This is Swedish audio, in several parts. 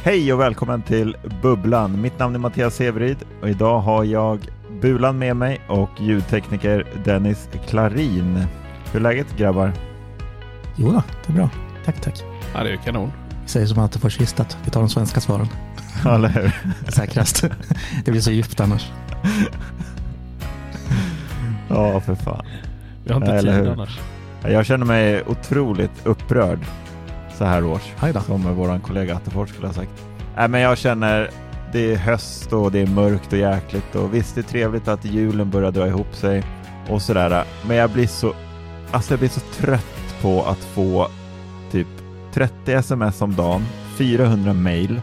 Hej och välkommen till Bubblan. Mitt namn är Mattias Severid och idag har jag Bulan med mig och ljudtekniker Dennis Klarin. Hur är läget grabbar? Jo det är bra. Tack, tack. Ja, det är kanon. Vi säger som alltid sist att vi tar de svenska svaren. Eller hur? Säkrast. det blir så djupt annars. Ja, för fan. Vi har inte Eller tid hur? annars. Jag känner mig otroligt upprörd så här års. Aj då. Som vår kollega Attefors skulle ha sagt. Nej, men jag känner det är höst och det är mörkt och jäkligt och visst det är trevligt att julen börjar dra ihop sig och sådär. Men jag blir så, alltså jag blir så trött på att få typ 30 sms om dagen, 400 mail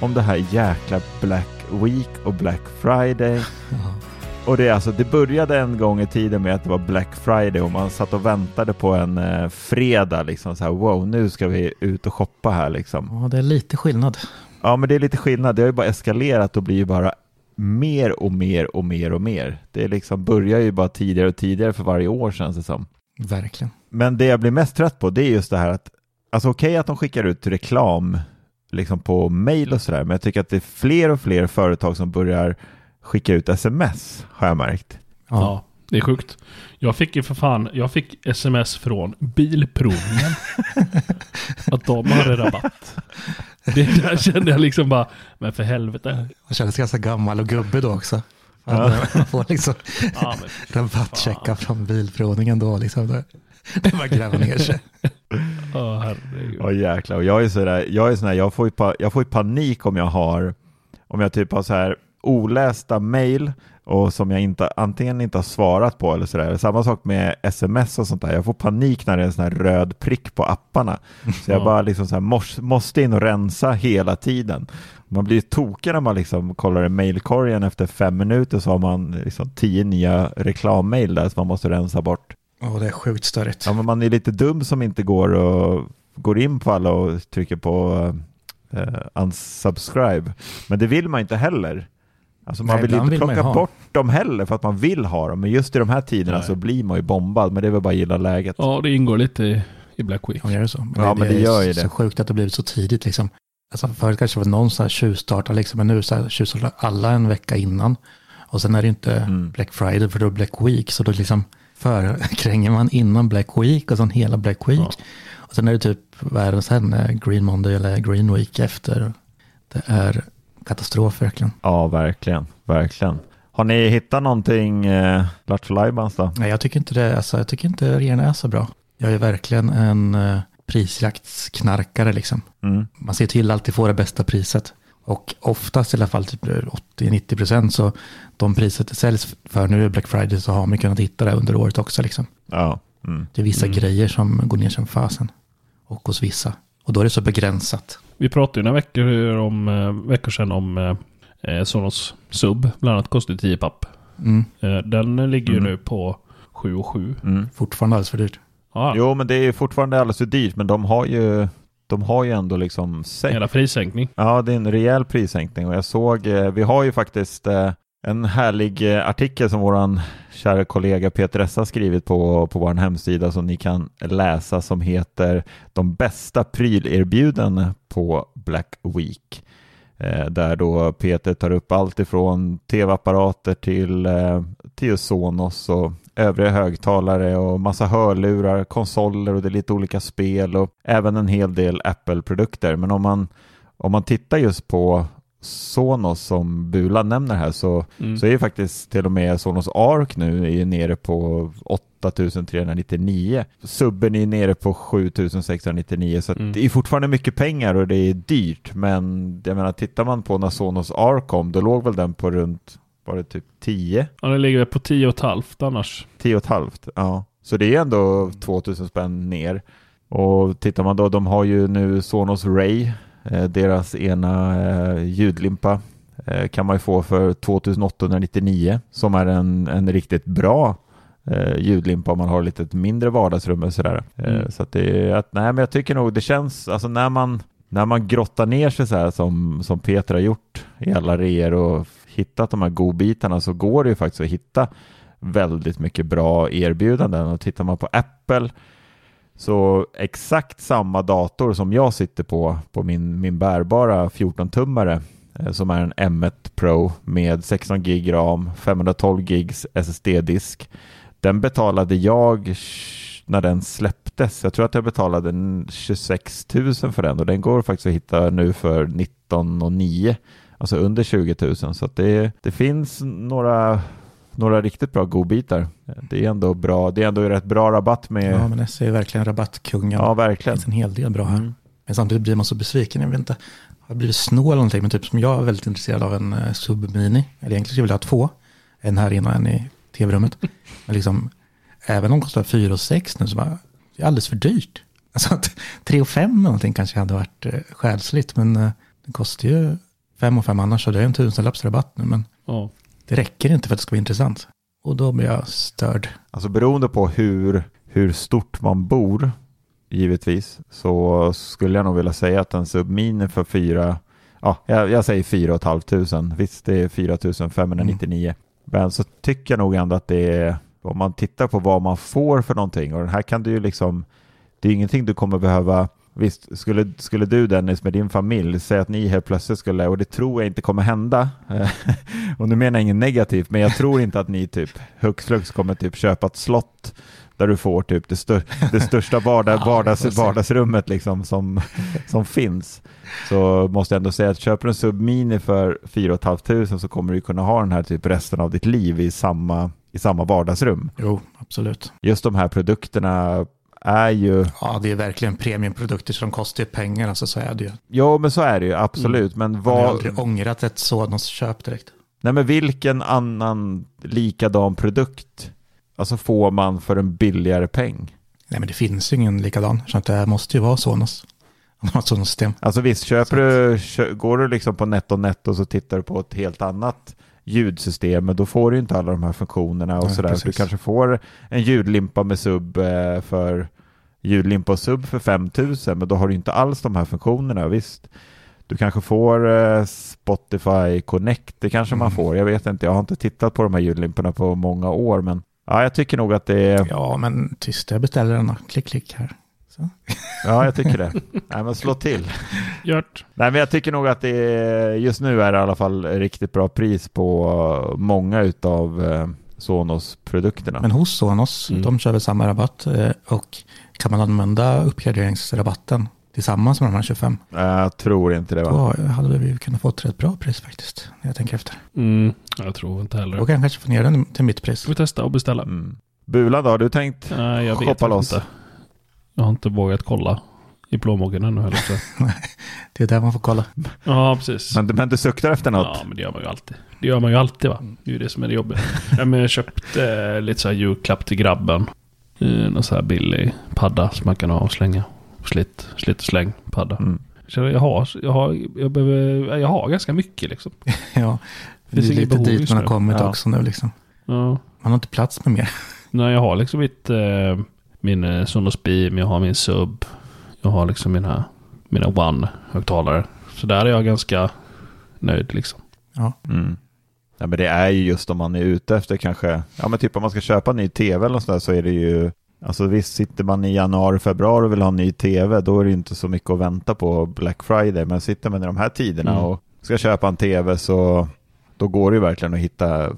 om det här jäkla Black Week och Black Friday. Och det, är alltså, det började en gång i tiden med att det var Black Friday och man satt och väntade på en eh, fredag liksom så här wow nu ska vi ut och shoppa här liksom. ja, det är lite skillnad. Ja men det är lite skillnad, det har ju bara eskalerat och blir ju bara mer och mer och mer och mer. Det liksom börjar ju bara tidigare och tidigare för varje år känns det som. Verkligen. Men det jag blir mest trött på det är just det här att alltså okej att de skickar ut reklam liksom på mail och sådär men jag tycker att det är fler och fler företag som börjar skicka ut sms har jag märkt. Ja. Ja, det är sjukt. Jag fick ju för fan, jag fick sms från Bilprovningen. att de hade rabatt. Det där kände jag liksom bara, men för helvete. Man känner sig ganska gammal och gubbig då också. Ja. Man får liksom Ja, rabattchecka från bilprovningen då. Liksom. Det- Det bara gräva ner sig. åh, herregud. Ja jäklar, och jag är sådär, jag är sån här, jag får ju, pa, jag får ju panik om jag har, om jag typ har så här olästa mail och som jag inte, antingen inte har svarat på eller sådär. Samma sak med sms och sånt där. Jag får panik när det är en sån här röd prick på apparna. Så jag Ja. bara liksom så här måste, in och rensa hela tiden. Man blir tokig när man liksom kollar i mailkorgen efter fem minuter så har man liksom tio nya reklammail där som man måste rensa bort. Ja, det är sjukt störigt. Ja, men man är lite dum som inte går och går in på alla och trycker på uh, unsubscribe. Men det vill man inte heller. Alltså man Nej, vill inte vill man plocka ha. bort dem heller för att man vill ha dem. Men just i de här tiderna Nej. så blir man ju bombad. Men det är väl bara att gilla läget. Ja, det ingår lite i, i Black Week. Ja, gör det så. Men Ja, men det är gör ju så det. sjukt att det blivit så tidigt liksom. Alltså förut kanske det var någon så här tjuvstartar liksom, men nu så här tjuvstartar alla en vecka innan. Och sen är det inte Mm. Black Friday för då är det Black Week, så då liksom förkränger man innan Black Week och sen hela Black Week. Ja. Och sen är det typ, det sen, Green Monday eller Green Week efter. Det är katastrof verkligen. Ja, verkligen. Verkligen. Har ni hittat någonting, eh, Lattjo Lajbans då? Nej, jag tycker inte det, alltså, jag tycker inte regeringen är så bra. Jag är verkligen en eh, prisjaktsknarkare liksom. Mm. Man ser till att alltid få det bästa priset. Och oftast i alla fall typ 80-90 procent så de priset det säljs för nu är Black Friday så har man kunnat hitta det under året också liksom. Ja. Mm. Det är vissa Mm. grejer som går ner som fasen. Och hos vissa. Och då är det så begränsat. Vi pratade ju några veckor, om, eh, veckor sedan om eh, eh, Sonos Sub. Bland annat kostar 10 papp. Mm. Eh, den ligger ju Mm. nu på 7 och 7. Mm. Fortfarande alldeles för dyrt. Ja, Jo, men det är fortfarande alldeles för dyrt. Men de har ju, de har ju ändå liksom sänkt hela prissänkning. Ja, det är en rejäl prissänkning och jag såg, eh, vi har ju faktiskt eh, en härlig eh, artikel som våran kära kollega Peter Essa skrivit på, på vår hemsida som ni kan läsa som heter De bästa prylerbjudanden på Black Week. Eh, där då Peter tar upp allt ifrån tv-apparater till, eh, till Sonos och övriga högtalare och massa hörlurar, konsoler och det är lite olika spel och även en hel del Apple-produkter. Men om man, om man tittar just på Sonos som Bula nämner här så, Mm. så är ju faktiskt till och med Sonos Arc nu är ju nere på 8399. Subben är nere på 7699 så Mm. det är fortfarande mycket pengar och det är dyrt. Men jag menar tittar man på när Sonos Arc kom då låg väl den på runt var det typ 10? Ja, den ligger på 10 och ett halvt annars. 10 och ett halvt, ja. Så det är ändå 2000 spänn ner. Och tittar man då, de har ju nu Sonos Ray, deras ena eh, ljudlimpa eh, kan man ju få för 2899 som är en, en riktigt bra eh, ljudlimpa om man har lite mindre vardagsrum och sådär. Eh, Mm. Så att det att, nej men jag tycker nog det känns, alltså när man, när man grottar ner sig så här som, som Peter har gjort i alla reor och hittat de här godbitarna så går det ju faktiskt att hitta väldigt mycket bra erbjudanden och tittar man på Apple så exakt samma dator som jag sitter på, på min, min bärbara 14-tummare eh, som är en M1 Pro med 16 gig RAM, 512 gigs SSD-disk. Den betalade jag när den släpptes. Jag tror att jag betalade 26 000 för den och den går faktiskt att hitta nu för 19 och 9, alltså under 20 000. Så att det, det finns några, några riktigt bra godbitar. Det är ändå bra. Det är ändå rätt bra rabatt med. Ja, men SE är verkligen rabattkungen. Ja, Det verkligen. finns en hel del bra här. Mm. Men samtidigt blir man så besviken. Jag vet inte, har blivit snål eller någonting? Men typ som jag är väldigt intresserad av en uh, Sub-Mini. Eller egentligen skulle jag vilja ha två. En här inne och en i tv-rummet. Men liksom, även om de kostar 4 och 6 nu så bara, det är alldeles för dyrt. Alltså att 3 och 5 eller någonting kanske hade varit uh, själsligt. Men uh, det kostar ju 5 och 5 annars. Så det är en tusenlapps rabatt nu. Men Ja. Det räcker inte för att det ska vara intressant. Och då blir jag störd. Alltså beroende på hur, hur stort man bor, givetvis, så skulle jag nog vilja säga att en Submini för fyra, ja, jag, jag säger fyra och ett halvt tusen. Visst, det är 4 599. Men så tycker jag nog ändå att det är, om man tittar på vad man får för någonting, och den här kan du ju liksom, det är ingenting du kommer behöva Visst, skulle, skulle du Dennis med din familj säga att ni helt plötsligt skulle, och det tror jag inte kommer hända, och nu menar jag inget negativt, men jag tror inte att ni typ hux flux kommer typ köpa ett slott där du får typ det, stör, det största vardag, vardags, vardagsrummet liksom som, som finns. Så måste jag ändå säga att köper du en Submini för 4 500 så kommer du kunna ha den här typ resten av ditt liv i samma, i samma vardagsrum. Jo, absolut. Just de här produkterna är ju, Ja, det är verkligen premiumprodukter de kostar ju pengar, alltså så är det ju. ja men så är det ju absolut, men Jag har vad, aldrig ångrat ett sådant köp direkt. nej men vilken annan likadan produkt alltså får man för en billigare peng? Nej, men det finns ju ingen likadan, så det måste ju vara Sonos. System. Alltså visst, köper Så du, går du liksom på NetOnNet och så tittar du på ett helt annat ljudsystem, men då får du inte alla de här funktionerna och Nej, sådär. precis. Du kanske får en ljudlimpa med sub eh, för ljudlimpa och sub för 5000, men då har du inte alls de här funktionerna. Visst, du kanske får eh, Spotify Connect, det kanske man Mm. får. Jag vet inte, jag har inte tittat på de här ljudlimporna på många år, men ja, jag tycker nog att det är, Ja, men tyst, jag beställer den då. Klick, klick här. Så. ja, jag tycker det. Nej, men slå till. Gjort. Nej, men jag tycker nog att det är, just nu är det i alla fall riktigt bra pris på många utav eh, Sonos-produkterna. Men hos Sonos, Mm. de kör väl samma rabatt eh, och kan man använda uppgraderingsrabatten tillsammans med de här 25, Jag tror inte det va? då hade vi kunnat få ett rätt bra pris faktiskt, när jag tänker efter. Mm, jag tror inte heller. Då kan jag kanske få ner den till mitt pris. Får vi testa och beställa? Mm. Bulan då, har du tänkt? Nej, jag vet Shoppa loss. inte. Jag har inte vågat kolla i plånboken ännu heller. Så. Det är där man får kolla. Ja, precis. Men, men du suktar efter något? Ja, men det gör man ju alltid. Det gör man ju alltid va? Det är ju det som är det jobbiga. ja, men jag köpte eh, lite så här julklapp till grabben. Eh, någon så här billig padda som man kan ha och slänga. Slit, slit och släng padda. Mm. Så jag har, jag har, jag behöver, jag har ganska mycket liksom. ja, det Finns är lite dit man har kommit Ja. också nu liksom. Ja. Man har inte plats med mer. Nej, jag har liksom mitt, eh, min eh, Sonos Beam, jag har min Sub. Jag har liksom mina, mina One-högtalare. Så där är jag ganska nöjd liksom. Mm. Ja, men det är ju just om man är ute efter kanske, ja men typ om man ska köpa en ny tv eller sådär så är det ju, alltså visst sitter man i januari, februari och vill ha en ny tv, då är det ju inte så mycket att vänta på Black Friday, men sitter man i de här tiderna Mm. och ska köpa en tv så då går det ju verkligen att hitta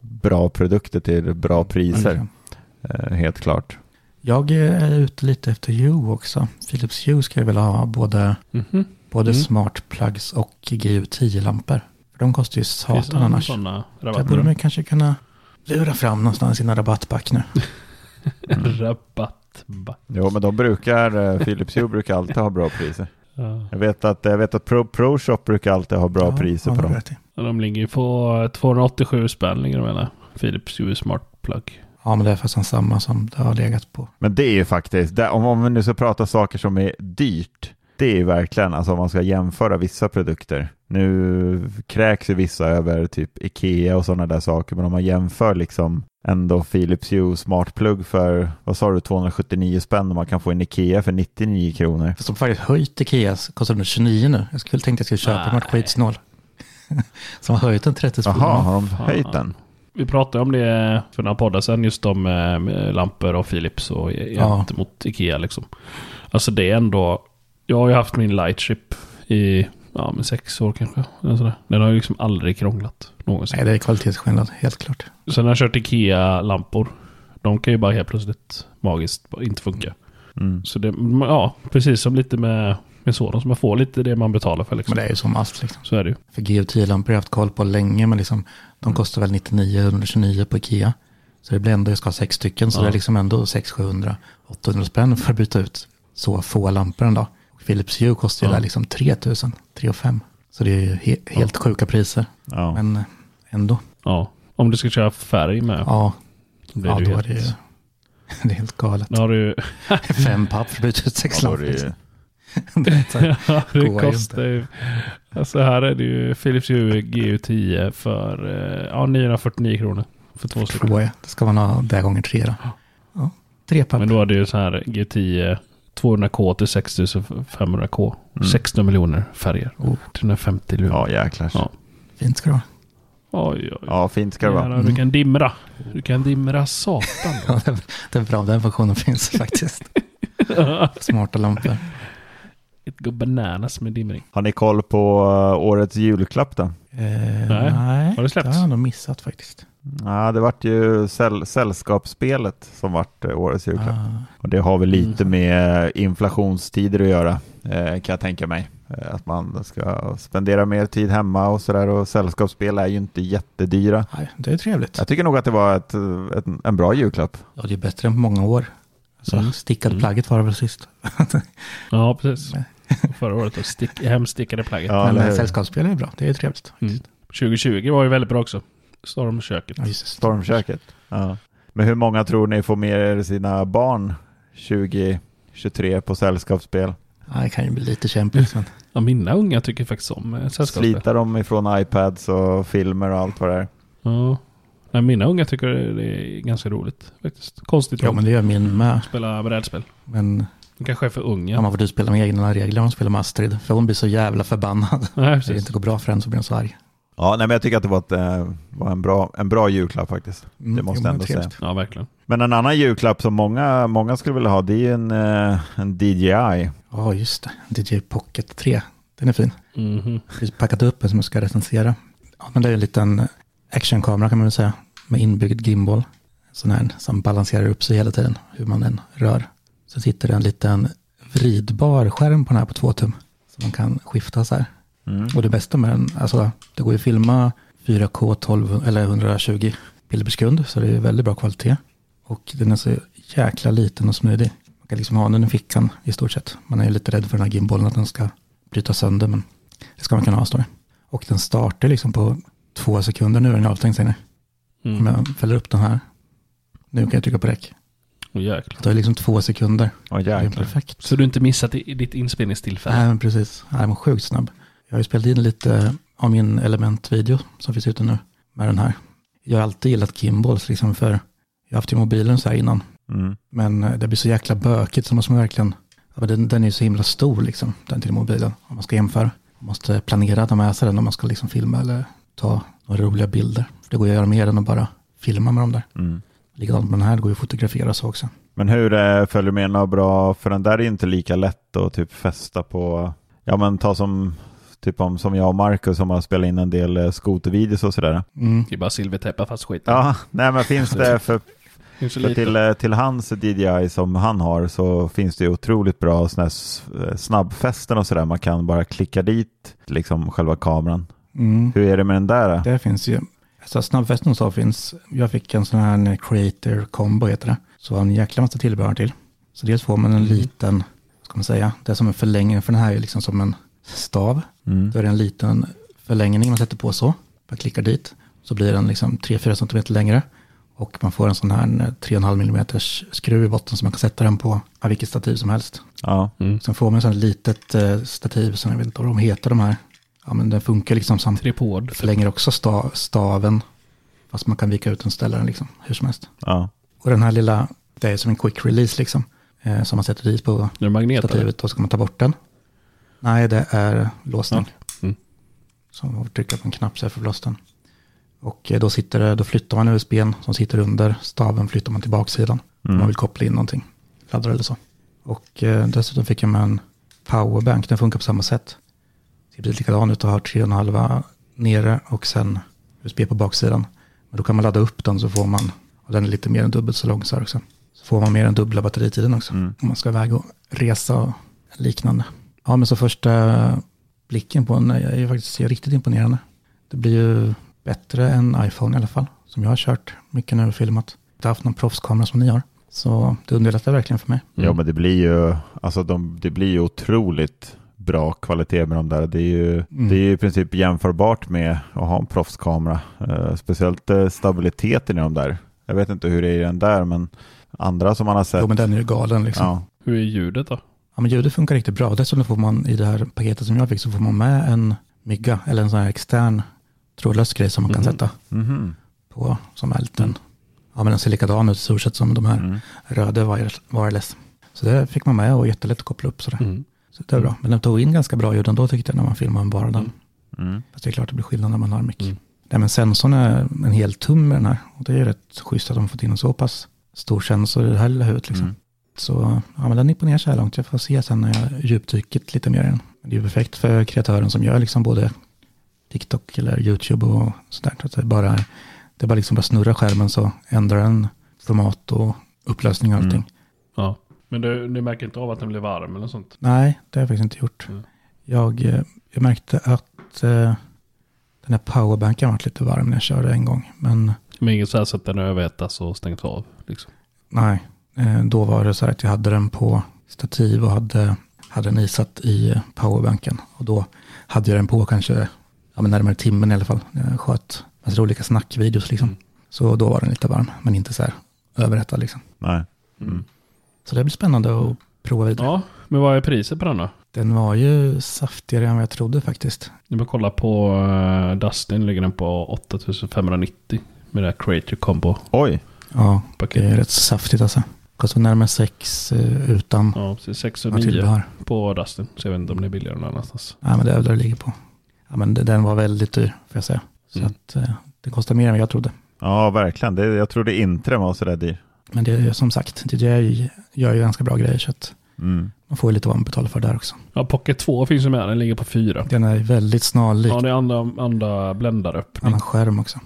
bra produkter till bra priser, eh, helt klart. Jag är ute lite efter Hue också. Philips Hue ska jag vilja ha både, Mhm. både Mm. smart plugs och GU10-lampor. För de kostar ju satan annars. jag borde man kanske kunna lura fram någonstans i sina rabattback nu. Rabattback. Jo, men de brukar, eh, Philips Hue brukar alltid ha bra priser. Ja. Jag vet att, jag vet att Pro, Pro Shop brukar alltid ha bra Ja, priser ja, på dem. De ligger ju på 287 spänn ligger de? Philips Hue Smart Plug. Ja, men det är faktiskt samma som det har legat på. Men det är ju faktiskt, det, om, om vi nu ska prata saker som är dyrt, det är ju verkligen, alltså om man ska jämföra vissa produkter, Nu kräks ju vissa över typ Ikea och sådana där saker, men om man jämför liksom ändå Philips Hue smartplugg för, vad sa du, 279 spänn och man kan få en Ikea för 99 kronor. Fast de har faktiskt höjt Ikea, kostar den 29 nu. Jag skulle tänkt att jag skulle köpa något skitsnål. Som har höjt den 30 spänn. Jaha, har de höjt den? Vi pratade om det för några poddar sedan, just om eh, lampor och Philips och Ja. gentemot Ikea liksom. Alltså det är ändå, jag har ju haft min Lightship i, ja men sex år kanske. eller sådär. Den har ju liksom aldrig krånglat någonsin. Nej, det är kvalitetsskillnad, helt klart. Sen har jag kört Ikea-lampor. De kan ju bara helt plötsligt magiskt inte funka. Mm. Så det, ja, precis som lite med, med sådan. Så man får lite det man betalar för liksom. Men det är ju som allt liksom. Så är det ju. För GO10-lampor har jag haft koll på länge, men liksom, de kostar väl 99-129 på Ikea. Så det blir ändå, jag ska ha sex stycken, så Ja. det är liksom ändå 600-700, 800 spänn för att byta ut så få lampor dag. Och Philips Hue kostar ju Ja. där liksom 3000, 3 5. Så det är ju he helt sjuka priser. Ja. Men eh, ändå, Ja. Om du ska köra färg med. ja, blir ja det då ju är det ju helt... det är helt galet. Då har du Fem papp för att byta ut sex Ja, lampor. det Det Ja, det kostar ju. Alltså här är det ju Philips Hue GU10 för eh, ja, 949 kronor. För två stycken. Två, ja. Det ska man ha där gånger tre då. Ja, tre papp. Men då är det ju så här GU10 200K till 6500K. 16 miljoner färger. Oh. 350 lumen. Ja, jäklar. Ja. Fint ska det vara. Oj, oj. Ja, fint ska det vara. Du kan dimra. Du kan dimra satan. Ja, det, det är bra, den funktionen finns faktiskt. Smarta lampor. It go bananas med dimring. Har ni koll på uh, årets julklapp då? Eh, Nej. nej, Har det släppts? Det har jag nog missat faktiskt. Ja, det vart ju säll sällskapsspelet som vart uh, årets julklapp. Ah, Och det har väl lite Mm. med inflationstider att göra, eh, kan jag tänka mig. Eh, Att man ska spendera mer tid hemma och sådär och sällskapsspel är ju inte jättedyra. nej, det är trevligt. Jag tycker nog att det var ett, ett, en bra julklapp. Ja, det är bättre än på många år. Så Mm. stickade Mm. plagget var det väl sist. Ja, precis. Förra året då. Stick, hemstickade plagget. Ja, Men sällskapsspel är bra, det är trevligt. Mm. 2020 var ju väldigt bra också. Stormköket. Ja. Stormköket. Ja. Men hur många tror ni får med er sina barn 2023 på sällskapsspel? Ja, det kan ju bli lite kämpigt. Men... Ja, mina unga tycker faktiskt om eh, sällskapsspel. Slita dem ifrån iPads och filmer och allt vad det är. Ja. Nej, mina unga tycker det är ganska roligt faktiskt. Konstigt Ja, ja, men det gör min med. spela brädspel. Men De kanske är för unga. ja, man får du spela med egna regler om man spelar med Astrid. För hon blir så jävla förbannad. Nej, Så det inte går bra för henne så blir hon så arg. Ja, nej, men jag tycker att det var, ett, eh, var en, bra, en bra julklapp faktiskt. Mm, Det måste jag men ändå säga. Ja, verkligen. Men en annan julklapp som många, många skulle vilja ha, det är ju en, eh, en DJI. Ja, just det. DJ Pocket 3. Den är fin. Mhm. Precis packat upp en som jag ska recensera. Ja, men det är en liten actionkamera kan man väl säga. Med inbyggd gimbal. Sån här som balanserar upp sig hela tiden. Hur man än rör. Så sitter det en liten vridbar skärm på den här på två tum. Så man kan skifta så här. Mm. Och det bästa med den, alltså det går ju att filma 4K 12 eller 120 bilder per sekund. Så det är väldigt bra kvalitet. Och den är så jäkla liten och smidig. Man kan liksom ha den i fickan i stort sett. Man är ju lite rädd för den här gimballen att den ska bryta sönder. Men det ska man kunna ha, står det. Och den startar liksom på två sekunder nu är den avstängd säger ni. Om Mm. jag fäller upp den här. Nu kan jag trycka på räck. Jäklar. Det tar liksom två sekunder. Åh Det är jäklar. perfekt. Så du inte missat i, i ditt inspelningstillfälle? Nej, men precis. Nej, den var sjukt snabb. Jag har ju spelat in lite av min elementvideo som finns ute nu med den här. Jag har alltid gillat gimbals liksom för jag har haft ju mobilen så här innan. Mm. Men eh, det blir så jäkla bökigt så måste man verkligen, ja, men den, den är ju så himla stor liksom, den till mobilen. Om man ska jämföra. Man måste planera att ha med sig den om man ska liksom filma eller ta några roliga bilder. För det går ju att göra mer än att bara filma med dem där. Mm. Likadant med den här, det går ju att fotografera så också. Men hur eh, följer med något bra, för den där är ju inte lika lätt att typ fästa på, ja men ta som, typ om, som jag och Marcus som har spelat in en del eh, skotervideos och sådär. Mm. Det är bara silvertejpa fast skiten. Ja, nej men finns det för, för till, eh, till hans DJI som han har så finns det ju otroligt bra såna här snabbfästen och sådär. Man kan bara klicka dit liksom själva kameran. Mm. Hur är det med den där? Det finns ju, alltså snabbfesten så finns, jag fick en sån här creator combo heter det. Så en jäkla massa tillbehör till. Så dels får man en Mm. liten, vad ska man säga, det är som en förlängning för den här är liksom som en stav. Mm. Då är det en liten förlängning man sätter på så. Man klickar dit. Så blir den liksom 3-4 cm längre. Och man får en sån här 3,5 mm skruv i botten som man kan sätta den på ja, vilket stativ som helst. Ja, Mm. Sen får man här litet eh, stativ som jag vet inte vad de heter de här. Ja, men den funkar liksom som Tripod. förlänger också sta, staven. Fast man kan vika ut den och ställa den liksom hur som helst. Ja. Och den här lilla, det är som en quick release liksom. Eh, som man sätter dit på Är det magnet eller? stativet och så kan man ta bort den. Nej, det är låsning. Ja. Mm. Så man trycka på en knapp så är förblåst den. Och eh, då, sitter det, då flyttar man USBn som sitter under staven, flyttar man till baksidan. Om Mm. man vill koppla in någonting, laddar eller så. Och eh, dessutom fick jag med en powerbank, den funkar på samma sätt. Ser precis likadan ut och har 3,5 nere och sen USB på baksidan. Men då kan man ladda upp den så får man, och den är lite mer än dubbelt så lång så här också. Så får man mer än dubbla batteritiden också. Mm. Om man ska iväg och resa och liknande. Ja, men så första blicken på den är ju faktiskt riktigt imponerande. Det blir ju bättre än iPhone i alla fall. Som jag har kört mycket nu och filmat. Jag har haft någon proffskamera som ni har. Så det underlättar verkligen för mig. Ja, Mm. men det blir ju, alltså de, det blir ju otroligt bra kvalitet med de där. Det är ju, Mm. det är ju i princip jämförbart med att ha en proffskamera. Eh, speciellt eh, stabiliteten i de där. Jag vet inte hur det är i den där, men andra som man har sett. Jo, men den är ju galen liksom. Ja. ja, Hur är ljudet då? men ljudet funkar riktigt bra. Dessutom får man i det här paketet som jag fick så får man med en mygga eller en sån här extern trådlös grej som man kan Mhm. sätta Mhm. på som är liten. Ja, men den ser likadan ut i stort sett som de här Mm. röda wire- wireless. Så det fick man med och jättelätt att koppla upp sådär. Mm. Så det är bra. Men den tog in ganska bra ljud ändå tyckte jag när man filmade med bara den. Mm. Mm. Fast det är klart det blir skillnad när man har mick. Mm. Nej, men sensorn är en hel tum med den här. Och det är ju rätt schysst att de fått in en så pass stor sensor i det här lilla huvudet. Liksom. Mm. Så ja, men den imponerar så här långt. Jag får se sen när jag djupdyker lite mer i den. Det är ju perfekt för kreatören som gör liksom både TikTok eller YouTube och sådär. Så att det, är bara, det bara liksom bara snurra skärmen så ändrar den format och upplösning och allting. Mm. Ja. Men du, du märker inte av att den blir varm eller sånt? Nej, det har jag faktiskt inte gjort. Mm. Jag, eh, jag märkte att eh, den här powerbanken varit lite varm när jag körde en gång. Men Men inget så här så att den överhettas och stängt av? Liksom. nej, eh, då var det så här att jag hade den på stativ och hade, hade den isatt i eh, powerbanken. Och då hade jag den på kanske ja, men närmare timmen i alla fall. Jag sköt massa olika snackvideos liksom. Mm. Så då var den lite varm, men inte så här överhettad liksom. Nej. Mm. Så det blir spännande att prova vidare. Ja, men vad är priset på den då? Den var ju saftigare än vad jag trodde faktiskt. Ni får kolla på uh, Dustin, ligger den på 8590 med det här Creator Combo-paketet. Oj, ja, det är rätt saftigt alltså. Kostar närmare sex eh, utan Ja, precis. 6 och vad 9 tillbehör. på Dustin. Så jag vet inte om det är billigare någon annanstans. Ja, men det är väl där det ligger på. Ja, men det- den var väldigt dyr, får jag säga. Så Mm. att eh, det kostar mer än vad jag trodde. Ja, verkligen. Det, jag trodde inte den var så där dyr. Men det är som sagt, det gör ju ganska bra grejer. Så att Mm. man får ju lite vad man betalar för där också. Ja, Pocket 2 finns ju med. Den ligger på 4. Den är väldigt snarlik. Ja, det är andra, andra bländaröppning. annan skärm också.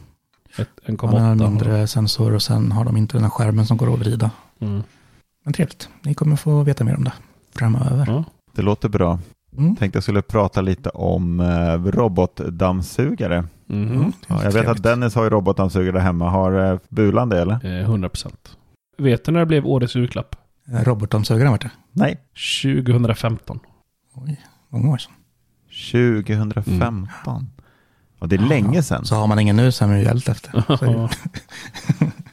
Ett- Ja, den har 1,8. mindre sensor och sen har de inte den här skärmen som går att vrida. Mm. Men trevligt. Ni kommer få veta mer om det framöver. Ja. Det låter bra. Mm. Tänkte jag skulle prata lite om eh, robotdammsugare. Mhm. Mm. Ja, jag vet att. Dennis har ju robotdammsugare hemma. Har eh, Bulan det eller? Eh, 100%. Vet du när det blev årets julklapp? Robotdammsugaren vart det. Nej. 2015. Oj, många år sedan. 2015. Och det är Ja, länge sedan. Så har man ingen nu så är man ju hjälpt efter.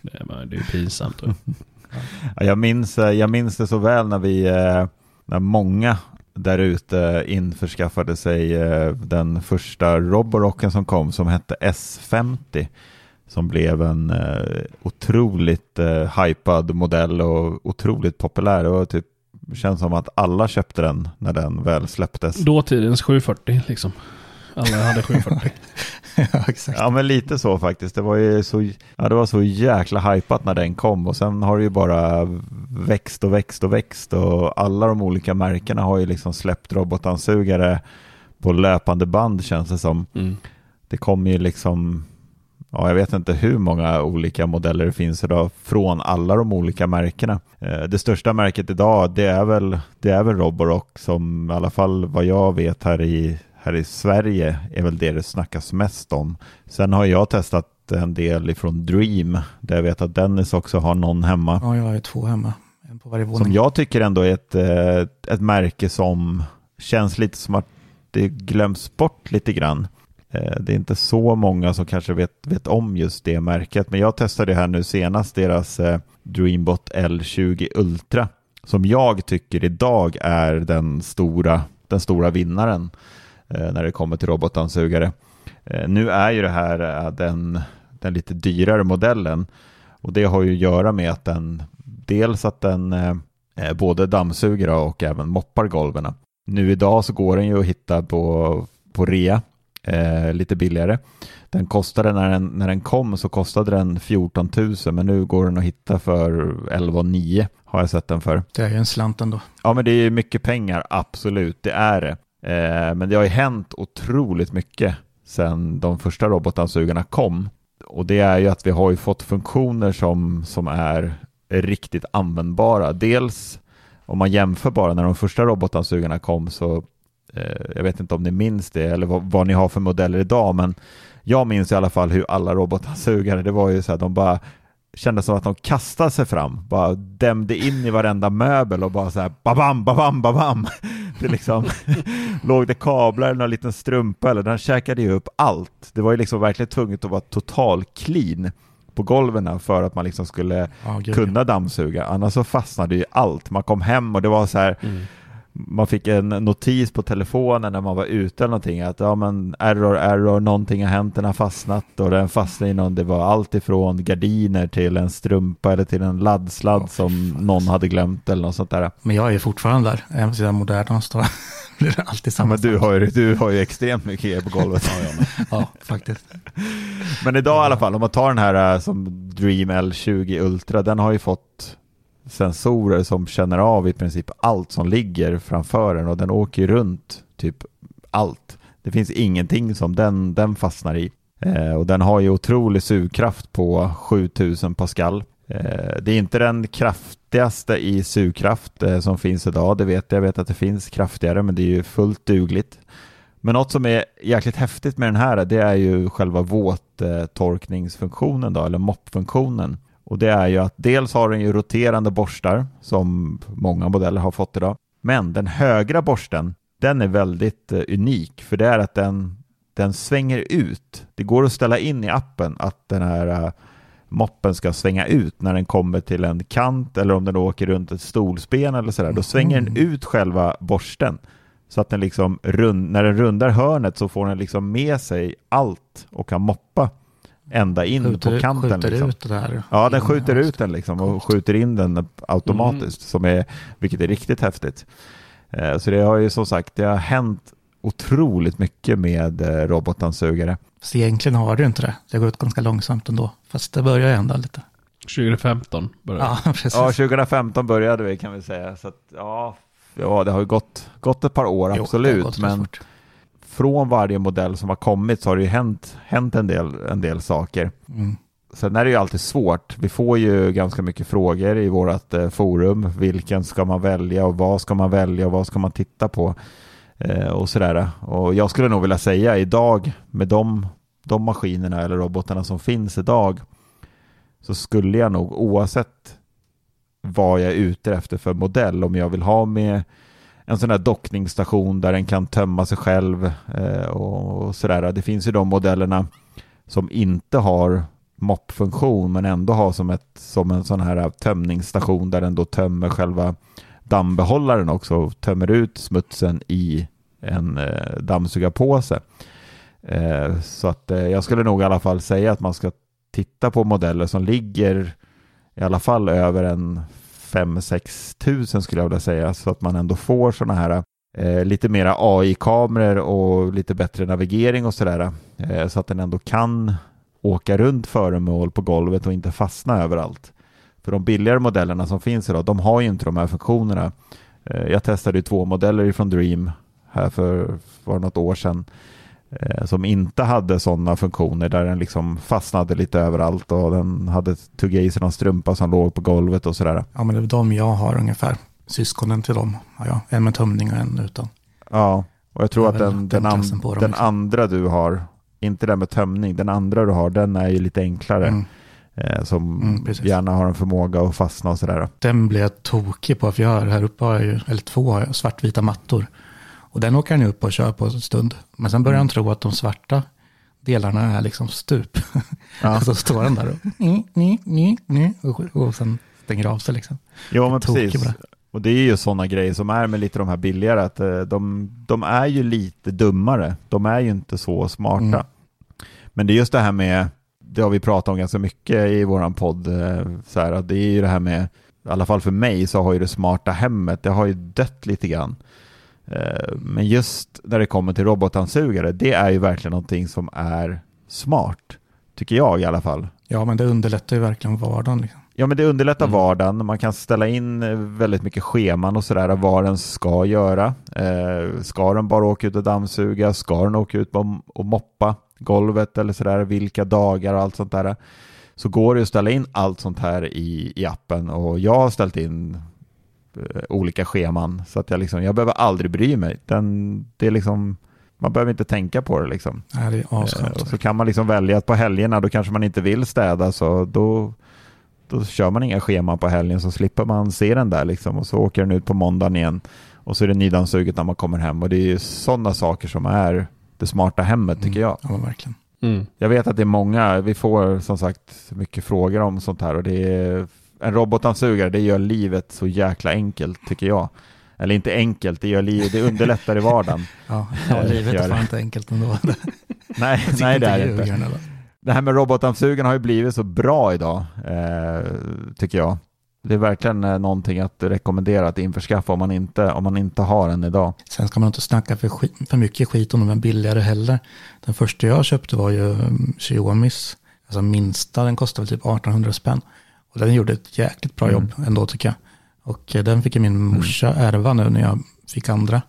Det. är, ju pinsamt. Ja, jag, minns, eh, jag minns det så väl när vi, eh, när många där ute införskaffade sig eh, den första Roborocken som kom som hette S50 som blev en eh, otroligt eh, hypad modell och otroligt populär och typ känns som att alla köpte den när den väl släpptes. Dåtidens 740 liksom. Alla hade 740. ja, exakt. Ja men lite så faktiskt. Det var ju så, ja, det var så jäkla hypat när den kom och sen har det ju bara växt och växt och växt och alla de olika märkena har ju liksom släppt robotdammsugare på löpande band känns det som. Mm. Det kommer ju liksom, ja jag vet inte hur många olika modeller det finns idag från alla de olika märkena. Eh, Det största märket idag det är väl, det är väl Roborock som i alla fall vad jag vet här i, här i Sverige är väl det det snackas mest om. Sen har jag testat en del ifrån Dream där jag vet att Dennis också har någon hemma. Ja, jag har ju två hemma. En på varje våning. Som jag tycker ändå är ett, eh, ett märke som känns lite som att det glöms bort lite grann. Eh, det är inte så många som kanske vet, vet om just det märket, men jag testade här nu senast deras eh, Dreambot L20 Ultra som jag tycker idag är den stora, den stora vinnaren. Eh, när det kommer till robotdammsugare. Nu är ju det här den, den lite dyrare modellen och det har ju att göra med att den dels att den både dammsuger och även moppar golven. Nu idag så går den ju att hitta på, på rea eh, lite billigare. Den kostade när den, när den kom så kostade den 14 000 men nu går den att hitta för 11 9 har jag sett den för. Det är ju en slant ändå. Ja men det är mycket pengar, absolut, det är det. Eh, men det har ju hänt otroligt mycket sedan de första robotdammsugarna kom. Och det är ju att vi har ju fått funktioner som, som är riktigt användbara. Dels om man jämför bara när de första robotdammsugarna kom så jag vet inte om ni minns det eller vad, vad, ni har för modeller idag men jag minns i alla fall hur alla robotdammsugare, det var ju så här, de bara kändes som att de kastade sig fram, bara dämde in i varenda möbel och bara så här babam, babam, babam. Det liksom låg det kablar eller någon liten strumpa eller den käkade ju upp allt. Det var ju liksom verkligen tvunget att vara total clean på golven för att man liksom skulle oh, kunna dammsuga. Annars så fastnade ju allt. Man kom hem och det var så här mm man fick en notis på telefonen när man var ute eller någonting att ja men error, error, någonting har hänt, den har fastnat och den fastnade i någon, det var allt ifrån gardiner till en strumpa eller till en laddsladd oh, som någon hade glömt eller något sånt där. Men jag är fortfarande där, även om jag är modern står blir det alltid samma. Ja, men du har, ju, du har ju extremt mycket el på golvet. ja, faktiskt. Men idag i alla fall, om man tar den här äh, som Dream L20 Ultra, den har ju fått sensorer som känner av i princip allt som ligger framför den och den åker runt typ allt. Det finns ingenting som den, den fastnar i. Eh, och den har ju otrolig sugkraft på 7000 pascal. Eh, det är inte den kraftigaste i sugkraft eh, som finns idag, det vet jag. Jag vet att det finns kraftigare, men det är ju fullt dugligt. Men något som är jäkligt häftigt med den här, det är ju själva våttorkningsfunktionen då, eller moppfunktionen. Och det är ju att dels har den ju roterande borstar som många modeller har fått idag. Men den högra borsten, den är väldigt eh, unik för det är att den, den svänger ut. Det går att ställa in i appen att den här uh, moppen ska svänga ut när den kommer till en kant eller om den åker runt ett stolsben eller sådär. Då svänger den ut själva borsten. Så att den liksom rund, när den rundar hörnet så får den liksom med sig allt och kan moppa ända in skjuter, på kanten. Skjuter liksom. ut det där. Ja, den skjuter ut den liksom och skjuter in den automatiskt, mm. som är, vilket är riktigt häftigt. Eh, så det har ju som sagt, det har hänt otroligt mycket med eh, robotdammsugare. Så egentligen har det inte det. Det har gått ganska långsamt ändå. Fast det börjar ju hända lite. 2015 började Ja, precis. Ja, 2015 började vi kan vi säga. Så att, ja, ja, det har ju gått, gått ett par år, jo, absolut. men fort från varje modell som har kommit så har det ju hänt, hänt en, del, en del saker. Mm. Sen är det ju alltid svårt. Vi får ju ganska mycket frågor i vårt eh, forum. Vilken ska man välja och vad ska man välja och vad ska man titta på? Eh, och sådär. Och jag skulle nog vilja säga idag med de, de maskinerna eller robotarna som finns idag så skulle jag nog oavsett vad jag är ute efter för modell, om jag vill ha med en sån här dockningsstation där den kan tömma sig själv eh, och sådär. Det finns ju de modellerna som inte har moppfunktion men ändå har som, ett, som en sån här tömningsstation där den då tömmer själva dammbehållaren också och tömmer ut smutsen i en eh, dammsugarpåse. Eh, så att eh, jag skulle nog i alla fall säga att man ska titta på modeller som ligger i alla fall över en 5-6 tusen skulle jag vilja säga så att man ändå får sådana här eh, lite mera AI-kameror och lite bättre navigering och sådär eh, så att den ändå kan åka runt föremål på golvet och inte fastna överallt. För de billigare modellerna som finns idag, de har ju inte de här funktionerna. Eh, jag testade ju två modeller från Dream här för, för något år sedan som inte hade sådana funktioner där den liksom fastnade lite överallt och den hade tuggat i sig någon strumpa som låg på golvet och sådär. Ja, men det är de jag har ungefär. Syskonen till dem har jag. En med tömning och en utan. Ja, och jag tror jag att den, den, an, den andra du har, inte den med tömning, den andra du har, den är ju lite enklare. Mm. Eh, som mm, gärna har en förmåga att fastna och sådär. Den blev jag tokig på, för jag har här uppe har jag ju, eller två har jag, svartvita mattor. Och den åker han upp och kör på en stund. Men sen börjar han tro att de svarta delarna är liksom stup. Ja. så står han där och, ni, ni, ni, ni, och, och sen stänger av sig liksom. Ja, men precis. Och det är ju sådana grejer som är med lite de här billigare, att eh, de, de är ju lite dummare. De är ju inte så smarta. Mm. Men det är just det här med, det har vi pratat om ganska mycket i våran podd, eh, så här, att det är ju det här med, i alla fall för mig så har ju det smarta hemmet, det har ju dött lite grann. Eh, Men just när det kommer till robotdammsugare, det är ju verkligen någonting som är smart, tycker jag i alla fall. Ja, men det underlättar ju verkligen vardagen. Liksom. Ja, men det underlättar Mm. vardagen. Man kan ställa in eh, väldigt mycket scheman och sådär vad den ska göra. Eh, ska den bara åka ut och dammsuga? Ska den åka ut och moppa golvet eller sådär? Vilka dagar och allt sånt där. Så går det att ställa in allt sånt här i, i appen och jag har ställt in olika scheman så att jag liksom, jag behöver aldrig bry mig. Den, det är liksom, man behöver inte tänka på det liksom. Nej, det är Eh, asskönt. och så kan man liksom välja att på helgerna då kanske man inte vill städa så då, då kör man inga scheman på helgen så slipper man se den där liksom och så åker den ut på måndagen igen och så är det nydammsuget när man kommer hem och det är ju sådana saker som är det smarta hemmet tycker jag. Ja, men verkligen. Mm. Jag vet att det är många, vi får som sagt mycket frågor om sånt här och det är en robotdammsugare, det gör livet så jäkla enkelt tycker jag. Eller inte enkelt, det, gör livet, det underlättar i vardagen. Ja, ja livet är fan inte enkelt ändå. Nej, nej det är det inte. eller? Det här med robotdammsugaren har ju blivit så bra idag, eh, tycker jag. Det är verkligen eh, någonting att rekommendera att införskaffa om man inte, om man inte har en idag. Sen ska man inte snacka för, skit, för mycket skit om de är billigare heller. Den första jag köpte var ju um, Xiaomis. Alltså minsta, den kostade väl typ 1800 spänn. Och den gjorde ett jäkligt bra Mm. jobb ändå tycker jag. Och eh, den fick min morsa ärva nu när jag fick andra.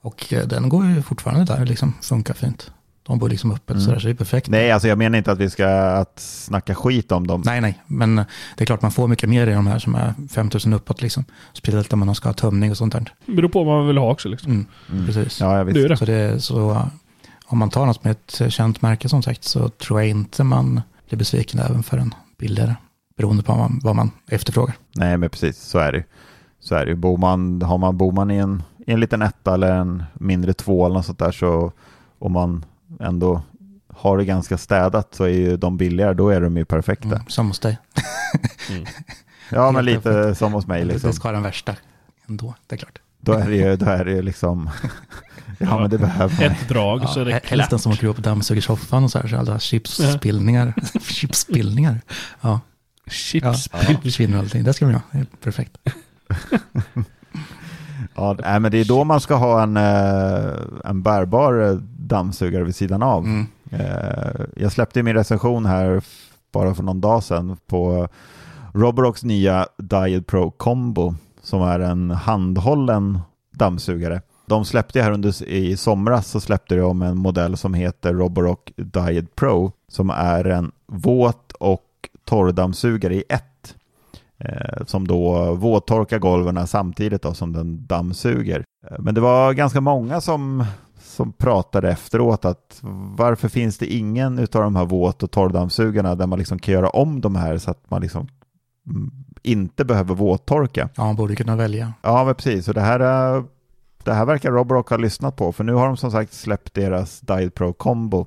Och eh, den går ju fortfarande där, liksom funkar fint. De bor liksom öppet Mm. sådär, så det är perfekt. Nej, alltså jag menar inte att vi ska att snacka skit om dem. Nej, nej, men eh, det är klart man får mycket mer i de här som är 5000 uppåt liksom. Speciellt om man ska ha tömning och sånt där. Beror på vad man vill ha också liksom. Mm, Mm. Precis. Ja, jag Det är visst. det. Så det är så, om man tar något med ett känt märke som sagt så tror jag inte man blir besviken även för en billigare. Beroende på vad man, vad man efterfrågar. Nej, men precis, så är det Så är det ju. Bor man, har man, bor man i en, i en liten etta eller en mindre två eller något sånt där så om man ändå har det ganska städat så är ju de billigare, då är de ju perfekta. Mm, som hos dig. Ja, men lite som hos mig liksom. Det ska vara den värsta ändå, det är klart. Då är det ju, då är det ju liksom, ja men det behöver man. Ett drag så är det he- helst den klart. som åker upp och dammsuger soffan och så här, så alla chipsspillningar. chipsspillningar. Ja, ja, Chips. ja. försvinner allting. Det ska man ha, det är perfekt. Ja, nej, men det är då man ska ha en, eh, en bärbar eh, dammsugare vid sidan av. Mm. Eh, Jag släppte min recension här bara för någon dag sedan på Roborox nya Diet Pro Combo som är en handhållen dammsugare. De släppte här under i somras så släppte de en modell som heter Roborock Diet Pro som är en våt torrdammsugare i ett. Eh, som då våttorkar golven samtidigt då, som den dammsuger. Eh, Men det var ganska många som, som pratade efteråt att varför finns det ingen utav de här våt och torrdammsugarna där man liksom kan göra om de här så att man liksom mm, inte behöver våttorka. Ja, man borde kunna välja. Ja, men precis. Och det här, är- det här verkar Roborock ha lyssnat på, för nu har de som sagt släppt deras Diet Pro Combo,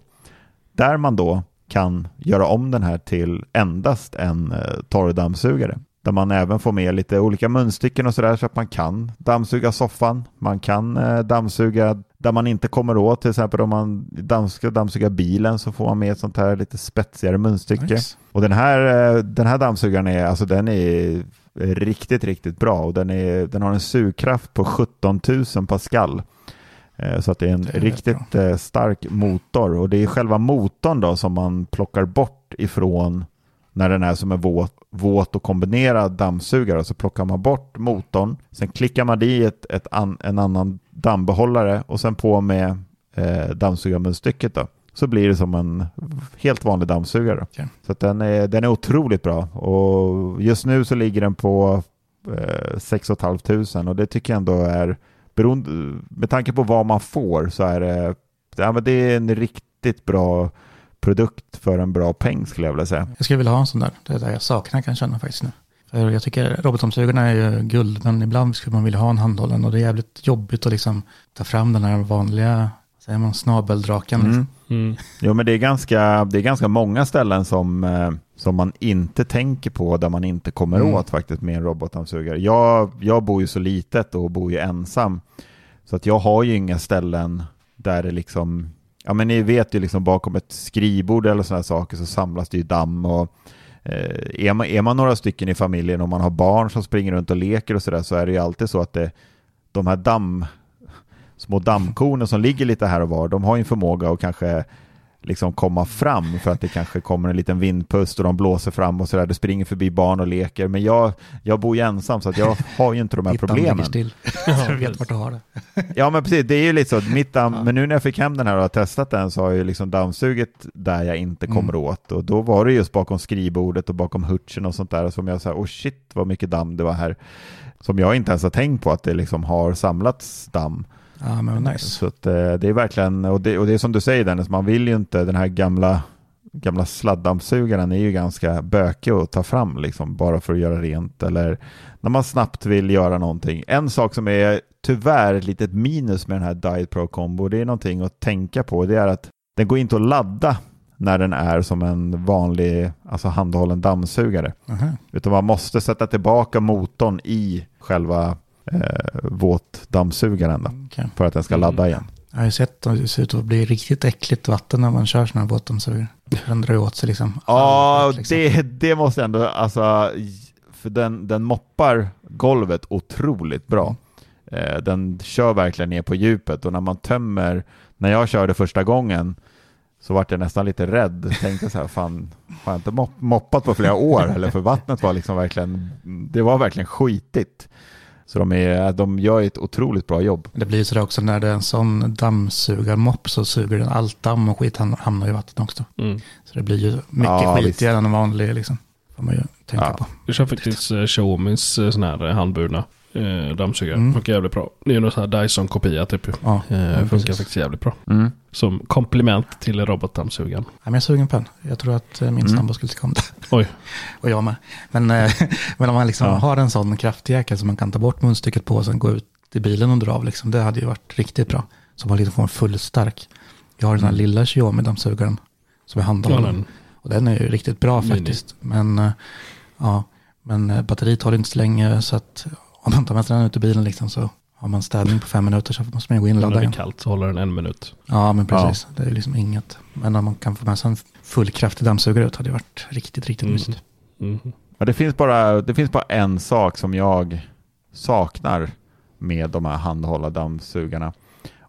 där man då kan göra om den här till endast en eh, torrdammsugare. Där man även får med lite olika munstycken och sådär så att man kan dammsuga soffan, man kan eh, dammsuga där man inte kommer åt, till exempel om man damm, ska dammsuga bilen så får man med ett sånt här lite spetsigare munstycke. Nice. Och den här, eh, den här dammsugaren är, alltså den är riktigt, riktigt bra och den, är, den har en sugkraft på 17 000 pascal. Eh, Så att det är en Det är riktigt eh, stark motor och det är själva motorn då som man plockar bort ifrån när den är som en våt, våt och kombinerad dammsugare. Så plockar man bort motorn, sen klickar man i ett, ett an, en annan dammbehållare och sen på med eh, dammsugarmunstycket då. Så blir det som en helt vanlig dammsugare. Okej. Så den, är, den är otroligt bra och just nu så ligger den på eh, 6 500 och det tycker jag ändå är beroende, med tanke på vad man får så är det, ja, men det är en riktigt bra produkt för en bra peng skulle jag vilja säga. Jag skulle vilja ha en sån där. Det är det jag saknar kan jag känna faktiskt nu. För jag tycker robotdammsugarna är ju guld, men ibland skulle man vilja ha en handhållen och det är jävligt jobbigt att liksom ta fram den här vanliga Säger man snabeldraken. Mm. Liksom. Mm. Jo, men det är ganska, det är ganska många ställen som, eh, som man inte tänker på där man inte kommer Mm. åt faktiskt med en robotdammsugare. Jag, jag bor ju så litet och bor ju ensam. Så att jag har ju inga ställen där det liksom, ja men ni vet ju liksom bakom ett skrivbord eller sådana saker så samlas det ju damm och eh, är, man, är man några stycken i familjen och man har barn som springer runt och leker och sådär så är det ju alltid så att det, de här damm, små dammkornen som ligger lite här och var, de har ju en förmåga att kanske liksom komma fram för att det kanske kommer en liten vindpust och de blåser fram och sådär. Det springer förbi barn och leker. Men jag, jag bor ju ensam så att jag har ju inte de här Ditt damm problemen. ligger still. du vet vart du har det. Ja men precis, det är ju lite så. Mitt damm, Ja. Men nu när jag fick hem den här och har testat den så har jag ju liksom dammsugit där jag inte kommer Mm. åt. Och då var det just bakom skrivbordet och bakom hurtsen och sånt där som jag sa, oh shit vad mycket damm det var här. Som jag inte ens har tänkt på att det liksom har samlats damm. Ja, men nice. Så att, eh, det är verkligen, och det, och det är som du säger Dennis, man vill ju inte, den här gamla, gamla sladdammsugaren är ju ganska bökig att ta fram liksom, bara för att göra rent eller när man snabbt vill göra någonting. En sak som är tyvärr ett litet minus med den här Diet Pro Combo, det är någonting att tänka på, det är att den går inte att ladda när den är som en vanlig, alltså handhållen dammsugare. Aha. Utan man måste sätta tillbaka motorn i själva eh, våtdammsugaren då, Okej. för att den ska ladda igen. Jag har ju sett att det ser ut att bli riktigt äckligt vatten när man kör sådana här våtdammsugare. Den drar åt sig liksom. Ja, liksom. det, det måste ändå, alltså, för den, den moppar golvet otroligt bra. Eh, den kör verkligen ner på djupet och när man tömmer, när jag körde första gången så vart jag nästan lite rädd. Tänkte så här, fan, har jag inte mop- moppat på flera år? Eller för vattnet var liksom verkligen, det var verkligen skitigt. Så de, är, de gör ett otroligt bra jobb. Det blir ju sådär också när det är en sån dammsugarmopp så suger den allt damm och skit ham- hamnar i vattnet också. Mm. Så det blir ju mycket Ja, skitigare än en vanlig liksom. Får man ju tänka Ja. på. Jag kör faktiskt eh, Xiaomis eh, sån här eh, handburna eh, dammsugare. Mm. Funkar jävligt bra. Det är någon sån här Dyson-kopia typ. Ja, Eh, ja, funkar precis. faktiskt jävligt bra. Mm. Som komplement till robotdammsugaren. Ja, men jag är sugen på en. Jag tror att eh, min Mm. sambo skulle tycka om det. Oj. Och jag med. Men, eh, men om man liksom Ja. har en sån kraftjäkel som man kan ta bort munstycket på och sen gå ut i bilen och dra av. Liksom, det hade ju varit riktigt bra. Så man liksom får en full stark. Jag har den här Mm. lilla Xiaomi-dammsugaren som är Ja, handhållen. den. Och den är ju riktigt bra Mini. faktiskt. Men, eh, ja, men eh, batteriet håller inte så länge så att om man tar med sig den ut i bilen liksom så har man städning på fem minuter så måste man gå in och När ladda det är kallt så håller den en minut. Ja, men precis. Det är liksom inget. Men om man kan få med sig en fullkraftig dammsugare ut hade det varit riktigt, riktigt Mm. mysigt. Mm. Ja, det, finns bara, det finns bara en sak som jag saknar med de här handhållna dammsugarna.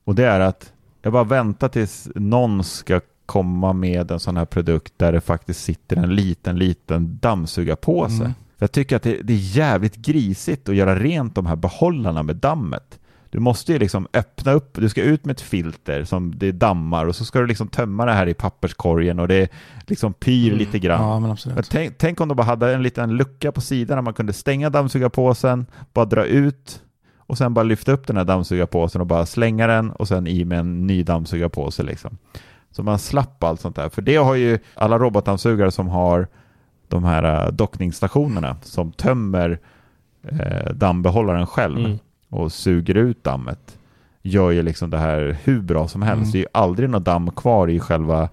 Och det är att jag bara väntar tills någon ska komma med en sån här produkt där det faktiskt sitter en liten, liten dammsugarpåse. Mm. För jag tycker att det, det är jävligt grisigt att göra rent de här behållarna med dammet. Du måste ju liksom öppna upp, du ska ut med ett filter som det dammar och så ska du liksom tömma det här i papperskorgen och det liksom pyr Mm. lite grann. Ja, men Men absolut. tänk, tänk om de bara hade en liten lucka på sidan där man kunde stänga dammsugarpåsen, bara dra ut och sen bara lyfta upp den här dammsugarpåsen och bara slänga den och sen i med en ny dammsugarpåse liksom. Så man slapp allt sånt där. För det har ju alla robotdammsugare som har de här äh, dockningsstationerna som tömmer eh, dammbehållaren själv Mm. och suger ut dammet gör ju liksom det här hur bra som helst. Mm. Det är ju aldrig något damm kvar i själva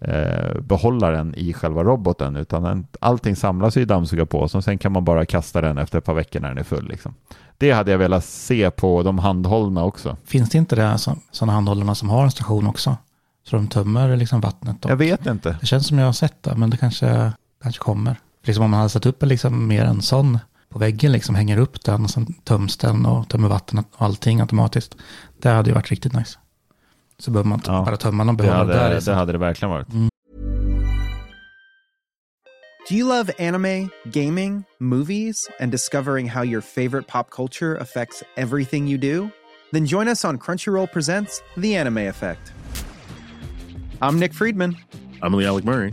eh, behållaren i själva roboten utan den, allting samlas ju i dammsugarpåsen och sen kan man bara kasta den efter ett par veckor när den är full. Liksom. Det hade jag velat se på de handhållna också. Finns det inte det sådana handhållarna som har en station också? Så de tömmer liksom vattnet. Och Jag vet inte. Det känns som jag har sett det, men det kanske, kanske kommer. Liksom om man hade satt upp en liksom mer en sån på väggen, liksom hänger upp den och sen töms den och tömmer vattnet och allting automatiskt. Det hade ju varit riktigt nice. Så behöver man inte Ja, bara tömma någon behållare där. liksom. det hade det verkligen varit. Do you love anime, gaming, movies, and discovering how your favorite pop culture affects everything you do? Then join us on Crunchyroll Presents The Anime Effect. I'm Nick Friedman. I'm Lee Alec Murray.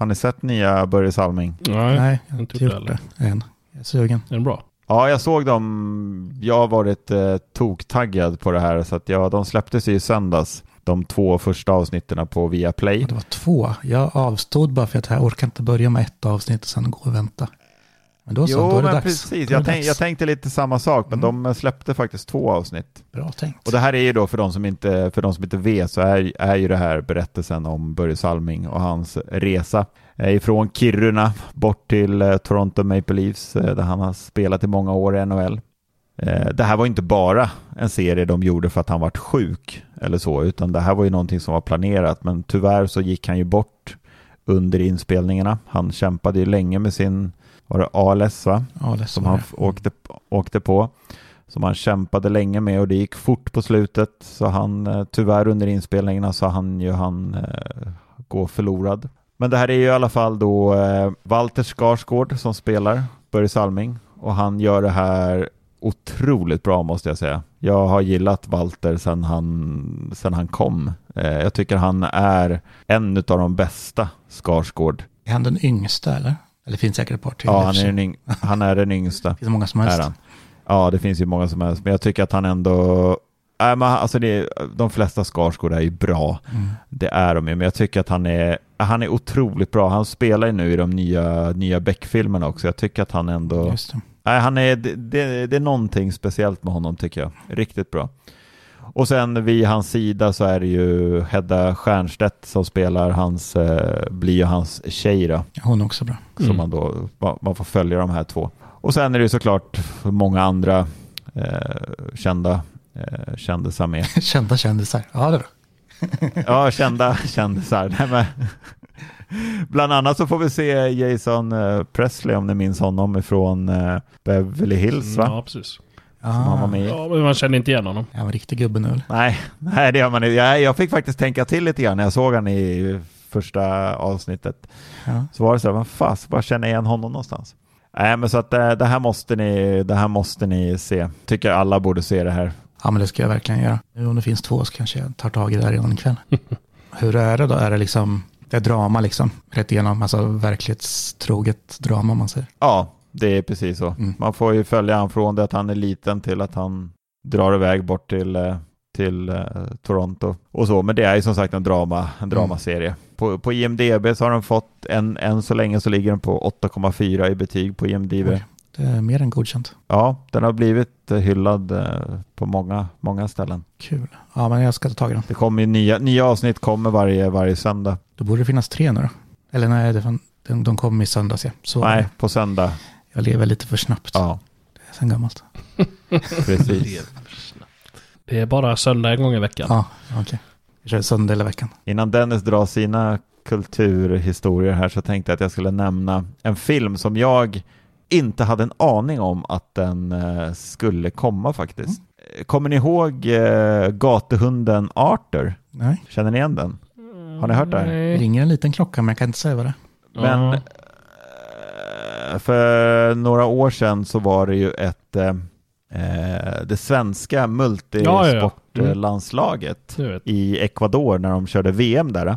Har ni sett nya Börje Salming? Nej, Nej, jag har inte gjort det det än. Jag är sugen. är den bra? Ja, jag såg dem. Jag har varit eh, toktaggad på det här så att ja, de släpptes ju i söndags. De två första avsnitten på Viaplay. Och det var två. Jag avstod bara för att jag orkar inte börja med ett avsnitt och sen gå och vänta. Men då så, då Jo, är det men dags. precis. Då Jag, tänk, dags. jag tänkte lite samma sak, men Mm. de släppte faktiskt två avsnitt. Bra tänkt. Och det här är ju då för de som inte, för de som inte vet så är, är ju det här berättelsen om Börje Salming och hans resa eh, ifrån Kiruna bort till eh, Toronto Maple Leafs eh, där han har spelat i många år i NHL. Det här var inte bara en serie de gjorde för att han varit sjuk eller så, utan det här var ju någonting som var planerat, men tyvärr så gick han ju bort under inspelningarna. Han kämpade ju länge med sin, var det ALS va? Det som han åkte, åkte på. Som han kämpade länge med och det gick fort på slutet. Så han, eh, tyvärr under inspelningarna så han ju han eh, gå förlorad. Men det här är ju i alla fall då eh, Walter Skarsgård som spelar Börje Salming. Och han gör det här otroligt bra måste jag säga. Jag har gillat Walter sedan han, sedan han kom. Eh, jag tycker han är en av de bästa Skarsgård. Är han den yngsta eller? Eller finns säkert ett par till. Ja, han är den, han är den yngsta. Det finns många som helst. Ja, det finns ju många som helst, men jag tycker att han ändå... Nej, men alltså det, de flesta Skarsgård är ju bra, Mm. det är de ju, men jag tycker att han är, han är otroligt bra. Han spelar ju nu i de nya, nya Beck-filmerna också. Jag tycker att han ändå... Just det. Nej, han är, det, det, det är någonting speciellt med honom tycker jag. Riktigt bra. Och sen vid hans sida så är det ju Hedda Stiernstedt som spelar hans, eh, blir ju hans tjej då. Hon är också bra. Så Mm. man då man- får följa de här två. Och sen är det ju såklart många andra eh, kända eh, kändisar med. Kända kändisar. Ja, det är bra. Ja, kända kändisar. Nej, men, bland annat så får vi se Jason eh, Presley om ni minns honom ifrån eh, Beverly Hills va? Ja, precis. Som han var med i. Ja, men man känner inte igen honom. han var riktig gubbe nu. eller? Nej, nej, det gör man inte. Jag, jag fick faktiskt tänka till lite grann när jag såg han i första avsnittet. Ja. Så var det så här, vad fast, bara känna igen honom någonstans. Nej, men så att det, det, här måste ni, det här måste ni se. Tycker alla borde se det här. ja, men det ska jag verkligen göra. Nu om det finns två så kanske jag tar tag i det här redan ikväll. Hur är det då? Är det liksom, det är drama liksom, rätt igenom, alltså verklighetstroget drama om man säger. Ja, det är precis så. Mm. Man får ju följa han från det att han är liten till att han drar iväg bort till, eh, till eh, Toronto och så. Men det är ju som sagt en, drama, en dramaserie. På, på IMDB så har den fått, en, än så länge så ligger den på 8,4 i betyg på IMDB. Oj. Det är mer än godkänt. Ja, den har blivit eh, hyllad eh, på många, många ställen. Kul. Ja, men jag ska ta tag i den. Det kommer nya, nya avsnitt kommer varje, varje söndag. Då borde det finnas tre nu då. Eller nej, det, de, de kom i söndags ja. Så Nej, på söndag. Jag lever lite för snabbt. Ja, Det är sen gammalt. precis. Det är bara söndag en gång i veckan. Ja, okej. Vi kör söndag hela veckan. Innan Dennis drar sina kulturhistorier här så tänkte jag att jag skulle nämna en film som jag inte hade en aning om att den eh, skulle komma faktiskt. Eh, Kommer ni ihåg eh, gatuhunden Arthur? Nej, Känner ni igen den? Har ni hört det här? det Nej. ringer en liten klocka men jag kan inte säga vad det är. Men för några år sedan så var det ju ett eh, eh, det svenska Ja, ja, ja. multisportlandslaget Du vet. i Ecuador när de körde VM där.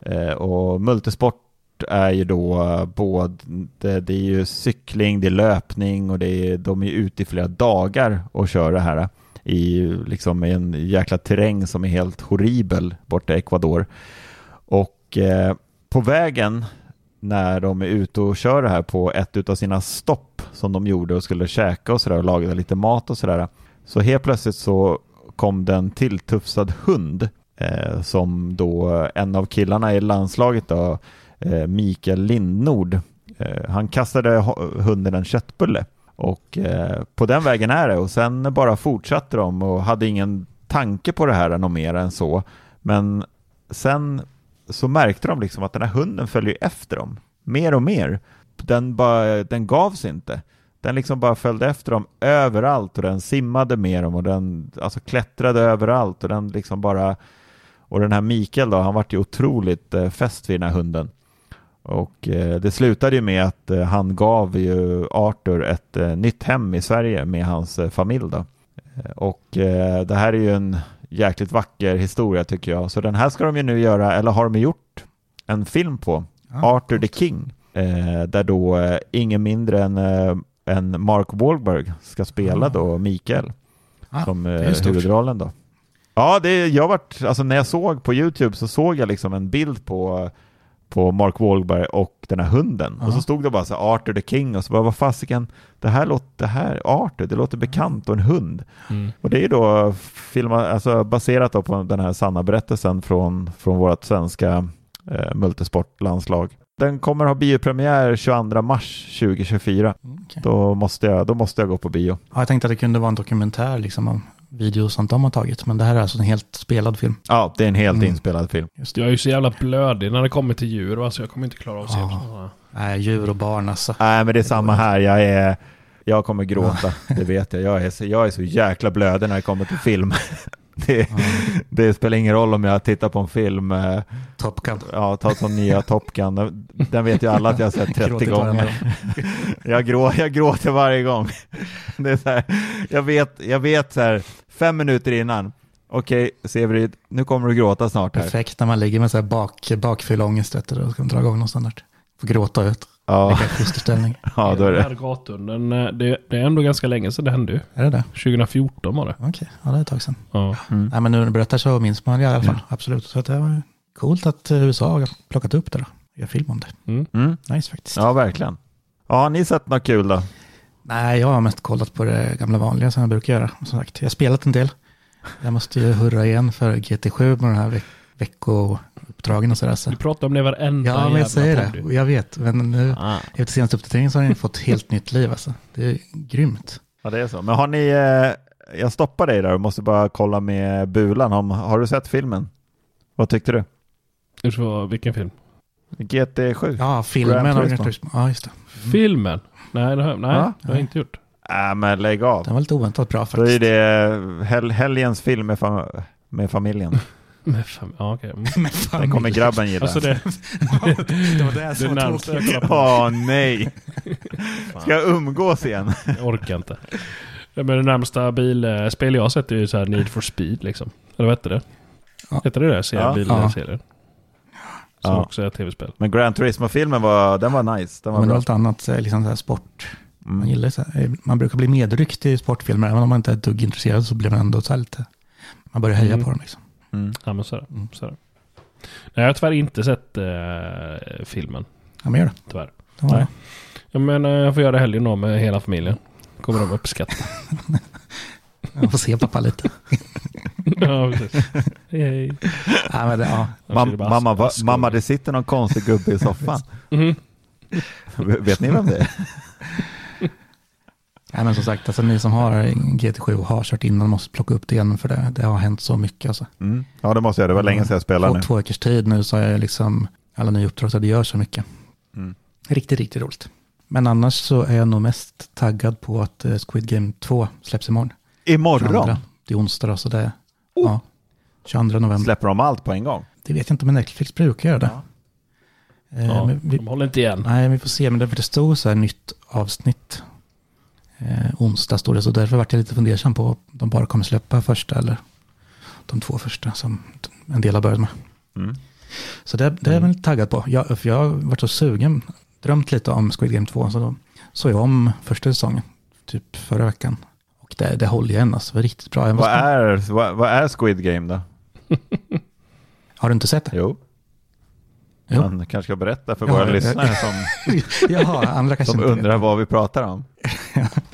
Eh, och multisport är ju då eh, både, det, det är ju cykling, det är löpning och det är, de är ute i flera dagar och kör det här i liksom en jäkla terräng som är helt horribel borta i Ecuador. Och eh, på vägen när de är ute och kör det här på ett av sina stopp som de gjorde och skulle käka och sådär och laga lite mat och sådär. Så helt plötsligt så kom det en tilltufsad hund eh, som då en av killarna i landslaget då, eh, Mikael Lindnord, eh, han kastade hunden en köttbulle. Och eh, på den vägen är det. Och sen bara fortsatte de och hade ingen tanke på det här något mer än så. Men sen så märkte de liksom att den här hunden följer efter dem mer och mer. Den, bara, den gavs inte. Den liksom bara följde efter dem överallt och den simmade med dem och den alltså klättrade överallt och den liksom bara och den här Mikael då, han vart ju otroligt eh, fäst vid den här hunden. Och eh, det slutade ju med att eh, han gav ju Arthur ett eh, nytt hem i Sverige med hans eh, familj då. Eh, och eh, det här är ju en jäkligt vacker historia tycker jag. Så den här ska de ju nu göra, eller har de gjort, en film på. Ja, Arthur the King. Eh, där då eh, ingen mindre än, eh, än Mark Wahlberg ska spela Ah. då Mikael Ah, som eh, huvudrollen då. Ja, det, jag vart, alltså när jag såg på YouTube så såg jag liksom en bild på, på Mark Wahlberg och den här hunden. Och så stod det bara så här, Arthur the King och så bara vad fasiken, det här låter, det här, Arthur, det låter bekant och en hund. Mm. Och det är då filma, alltså baserat då på den här sanna berättelsen från, från vårt svenska eh, multisportlandslag. Den kommer ha biopremiär 22 mars 2024. Okej. Då, måste jag, då måste jag gå på bio. Ja, jag tänkte att det kunde vara en dokumentär liksom om videos som de har tagit. Men det här är alltså en helt spelad film. Ja, det är en helt Mm. inspelad film. Just Jag är ju så jävla blödig när det kommer till djur, va? så jag kommer inte klara av att se Ja. sådana. Nej, djur och barn alltså. Nej, men det är samma här. Jag, är, jag kommer gråta, det vet jag. Jag är, så, jag är så jäkla blödig när det kommer till film. Det, det spelar ingen roll om jag tittar på en film, eh, Top Gun. ja, ta som nya Top Gun. Den- Den vet ju alla att jag har sett 30 Gråtit varenda gånger. Jag, grå, jag gråter varje gång. Det är så här, jag vet, jag vet så här, fem minuter innan, okej Severid, nu kommer du gråta snart här. Perfekt när man ligger med så här bak, bakfylleångest. vet du, Då ska man dra igång någonstans där. Får gråta ut. Ja, fosterställning. ja då är Den det. här gatunden, eh, det, det är ändå ganska länge sedan det hände ju. Är det det? 2014 var det. Okej, ja det är ett tag sedan. Ja. Mm. Nej men nu när du berättar så minns man det i alla fall. Absolut. Så att det var coolt att eh, USA har plockat upp det då. Gör film om det. Mm. Mm. Nice faktiskt. Ja, verkligen. Ja, har ni sett något kul då? Nej, jag har mest kollat på det gamla vanliga som jag brukar göra. Som sagt, jag har spelat en del. Jag måste ju hurra igen för GT7 med de här veck veckouppdragen och sådär. Så. Du pratar om det varenda Ja, men jävla jag säger det. Och Jag vet, men nu Ah. efter senaste uppdateringen så har den fått helt nytt liv. Alltså. Det är grymt. Ja, det är så. Men har ni, eh, jag stoppar dig där och måste bara kolla med Bulan. Om, har du sett filmen? Vad tyckte du? Du får- Vilken film? GT7? Ja, filmen Turismo. Ja, just det. Filmen? Nej, det har, nej, Ja. det har jag inte gjort. Äh, men lägg av. Den var lite oväntat bra Då är faktiskt. det hel, helgens film med, fam- med familjen. Men fan, ja, okej. Mm. Men fan, Den kommer grabben gilla. Alltså det, det var det som var närmsta jag tråkigt. på. Åh nej! Ska jag umgås igen? Jag orkar inte. Ja, men det närmsta bilspel jag har sett är ju så här Need for Speed liksom. Eller vad heter det? Ja. Heter det det? Ser Ja. bilserien? Som Ja. också är ett tv-spel. Men Gran Turismo-filmen var, den var nice. Den var Men bra. allt annat, eh, liksom så här sport. Man, Mm. gillar så här, man brukar bli medryckt i sportfilmer, även om man inte är ett dugg intresserad så blir man ändå så här lite, man börjar heja Mm. på dem liksom. Mm. Ja men så är det. Mm. Så är det. Nej, jag har tyvärr inte sett eh, filmen. Ja, men gör det. Tyvärr. var Nej. Jag menar, jag får göra det helgen då med hela familjen. Kommer de uppskatta. Jag får se pappa lite. ja, precis. Hej, hej. ja, men det, ja. Mam- mamma, va, mamma, det sitter någon konstig gubbe i soffan. Mhm. Vet ni vem det är? ja, men som sagt, alltså, ni som har GT7 och har kört innan måste plocka upp det igen, för det, det har hänt så mycket. Alltså. Mm. Ja, det måste jag. Det var länge sedan jag spelade På två veckors tid nu så har jag liksom alla nya uppdrag, så det gör så mycket. Mm. Riktigt, riktigt roligt. Men annars så är jag nog mest taggad på att eh, Squid Game 2 släpps imorgon. Imorgon 22. Det är onsdag då, så det är Oh. ja, 22 november. släpper de allt på en gång. Det vet jag inte, men Netflix brukar göra det. Eh, Ja, men vi, de håller inte igen. nej, vi får se, men det, för det stod så här nytt avsnitt. Eh, onsdag stod det, så därför vart jag lite fundersam på om de bara kommer släppa första eller de två första som en del har börjat med. Mm. Så det, det är jag väl taggad på. Jag, för jag har varit så sugen, drömt lite om Squid Game 2, så då såg jag om första säsongen, typ förra veckan. Och det, det håller jag än, alltså, det var riktigt bra. Vad, är, vad, vad är Squid Game då? Har du inte sett det? Jo, Jo. man kanske ska berätta för Ja, våra jag- lyssnare som, Jaha, som undrar vad vi pratar om.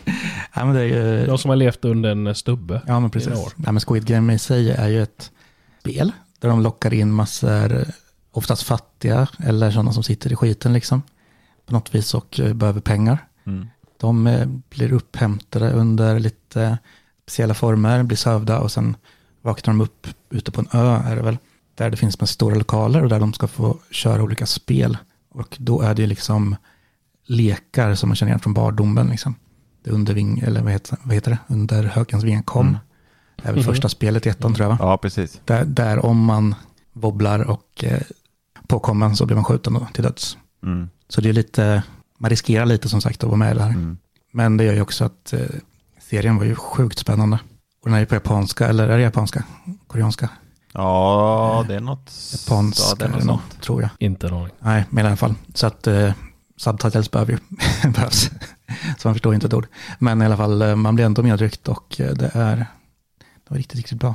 Ja, men det är. De som har levt under en stubbe. Ja, men precis. Ja, men Squid Game i sig är ju ett spel där de lockar in massor, oftast fattiga eller sådana som sitter i skiten liksom, på något vis och eh, behöver pengar. Mm. De eh, blir upphämtade under lite speciella former, blir sövda och sen vaknar de upp ute på en ö är det väl, där det finns med stora lokaler och där de ska få köra olika spel. Och då är det ju liksom lekar som man känner igen från barndomen liksom. Det är under ving, eller vad heter, vad heter det, under hökens vingar kom. Mm. Det är väl första spelet i ettan tror jag va? Ja, precis. Där, där om man wobblar och eh, påkommen så blir man skjuten då till döds. Mm. Så det är lite, man riskerar lite som sagt att vara med där. Mm. Men det gör ju också att eh, serien var ju sjukt spännande. Och den är ju på japanska, eller är det japanska? Koreanska? Ja, det är något... Japanska ja, det är något eller något, tror jag. Inte en aning. Nej, men i alla fall. Så att eh, subtitles behöver ju behövs. så man förstår inte ett ord. Men i alla fall, eh, man blir ändå medryckt och eh, det är, det var riktigt, riktigt bra.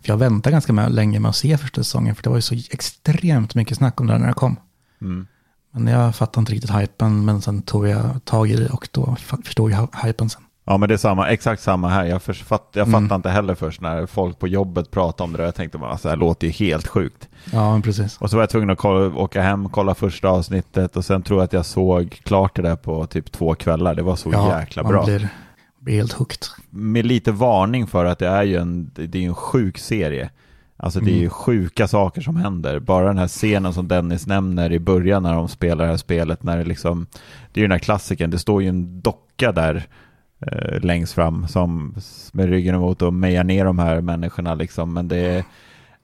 För jag väntade ganska med, länge med att se första säsongen, för det var ju så extremt mycket snack om det när det kom. Mm. Men jag fattade inte riktigt hypen, men sen tog jag tag i det och då förstod jag hypen sen. Ja, men det är samma, exakt samma här. Jag, fatt, jag Mm. fattar inte heller först när folk på jobbet pratade om det. där. Jag tänkte bara, alltså, det här låter ju helt sjukt. Ja, men precis. Och så var jag tvungen att kolla, åka hem, kolla första avsnittet och sen tror jag att jag såg klart det där på typ två kvällar. Det var så ja, jäkla man bra. Blir, blir helt hooked. Med lite varning för att det är ju en, det är en sjuk serie. Alltså det är ju Mm. sjuka saker som händer. Bara den här scenen som Dennis nämner i början när de spelar det här spelet. När det liksom, det är ju den här klassiken, det står ju en docka där eh, längst fram som med ryggen emot och mejar ner de här människorna liksom. Men det är,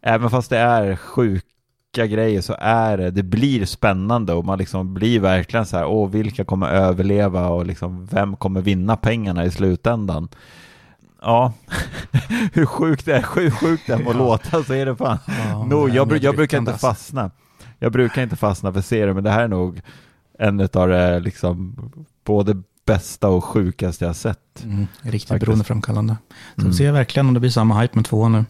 även fast det är sjuka grejer så är det, det blir spännande och man liksom blir verkligen så här, åh vilka kommer överleva och liksom vem kommer vinna pengarna i slutändan. Ja, hur sjukt det är, hur sjukt det må Ja. låta så är det fan. Ja, No, det är jag, jag brukar inte fastna. Jag brukar inte fastna för serier, men det här är nog en av det liksom både bästa och sjukaste jag sett. Mm, riktigt Faktiskt. beroendeframkallande. Så Mm. ser jag verkligen om det blir samma hype med två nu.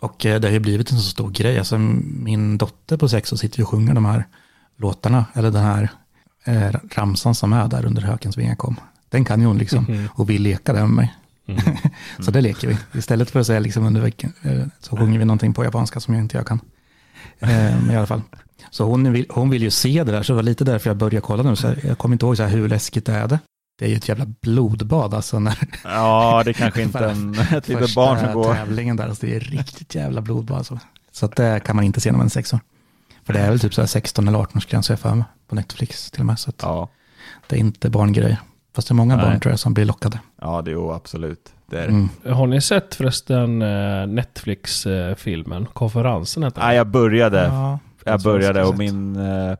Och eh, det har ju blivit en så stor grej. Alltså, min dotter på sex år sitter och sjunger de här låtarna, eller den här eh, ramsan som är där under hökens vingar kom. Den kan ju hon liksom Mhm. och vill leka den med mig. Mm. så det leker vi. Istället för att säga liksom under veckan eh, så sjunger vi någonting på japanska som jag inte jag kan. Eh, men i alla fall. Så hon vill, hon vill ju se det där, så det var lite därför jag började kolla nu. Så jag kommer inte ihåg så här, hur läskigt det är det. Det är ju ett jävla blodbad alltså när Ja, det är kanske inte en, ett litet barn som går. tävlingen där. Alltså det är riktigt jävla blodbad alltså. Så att det kan man inte se när man är sex år. För det är väl typ så här 16 eller 18 årsgräns har jag för mig, på Netflix till och med. Så att Ja, det är inte barngrej. Fast det är många Nej. barn tror jag som blir lockade. ja det är ju absolut. Det är det. Mm. Har ni sett förresten eh, Netflix-filmen? Konferensen heter den. Nej, jag började. Ja, Jag jag tror började jag och min, eh,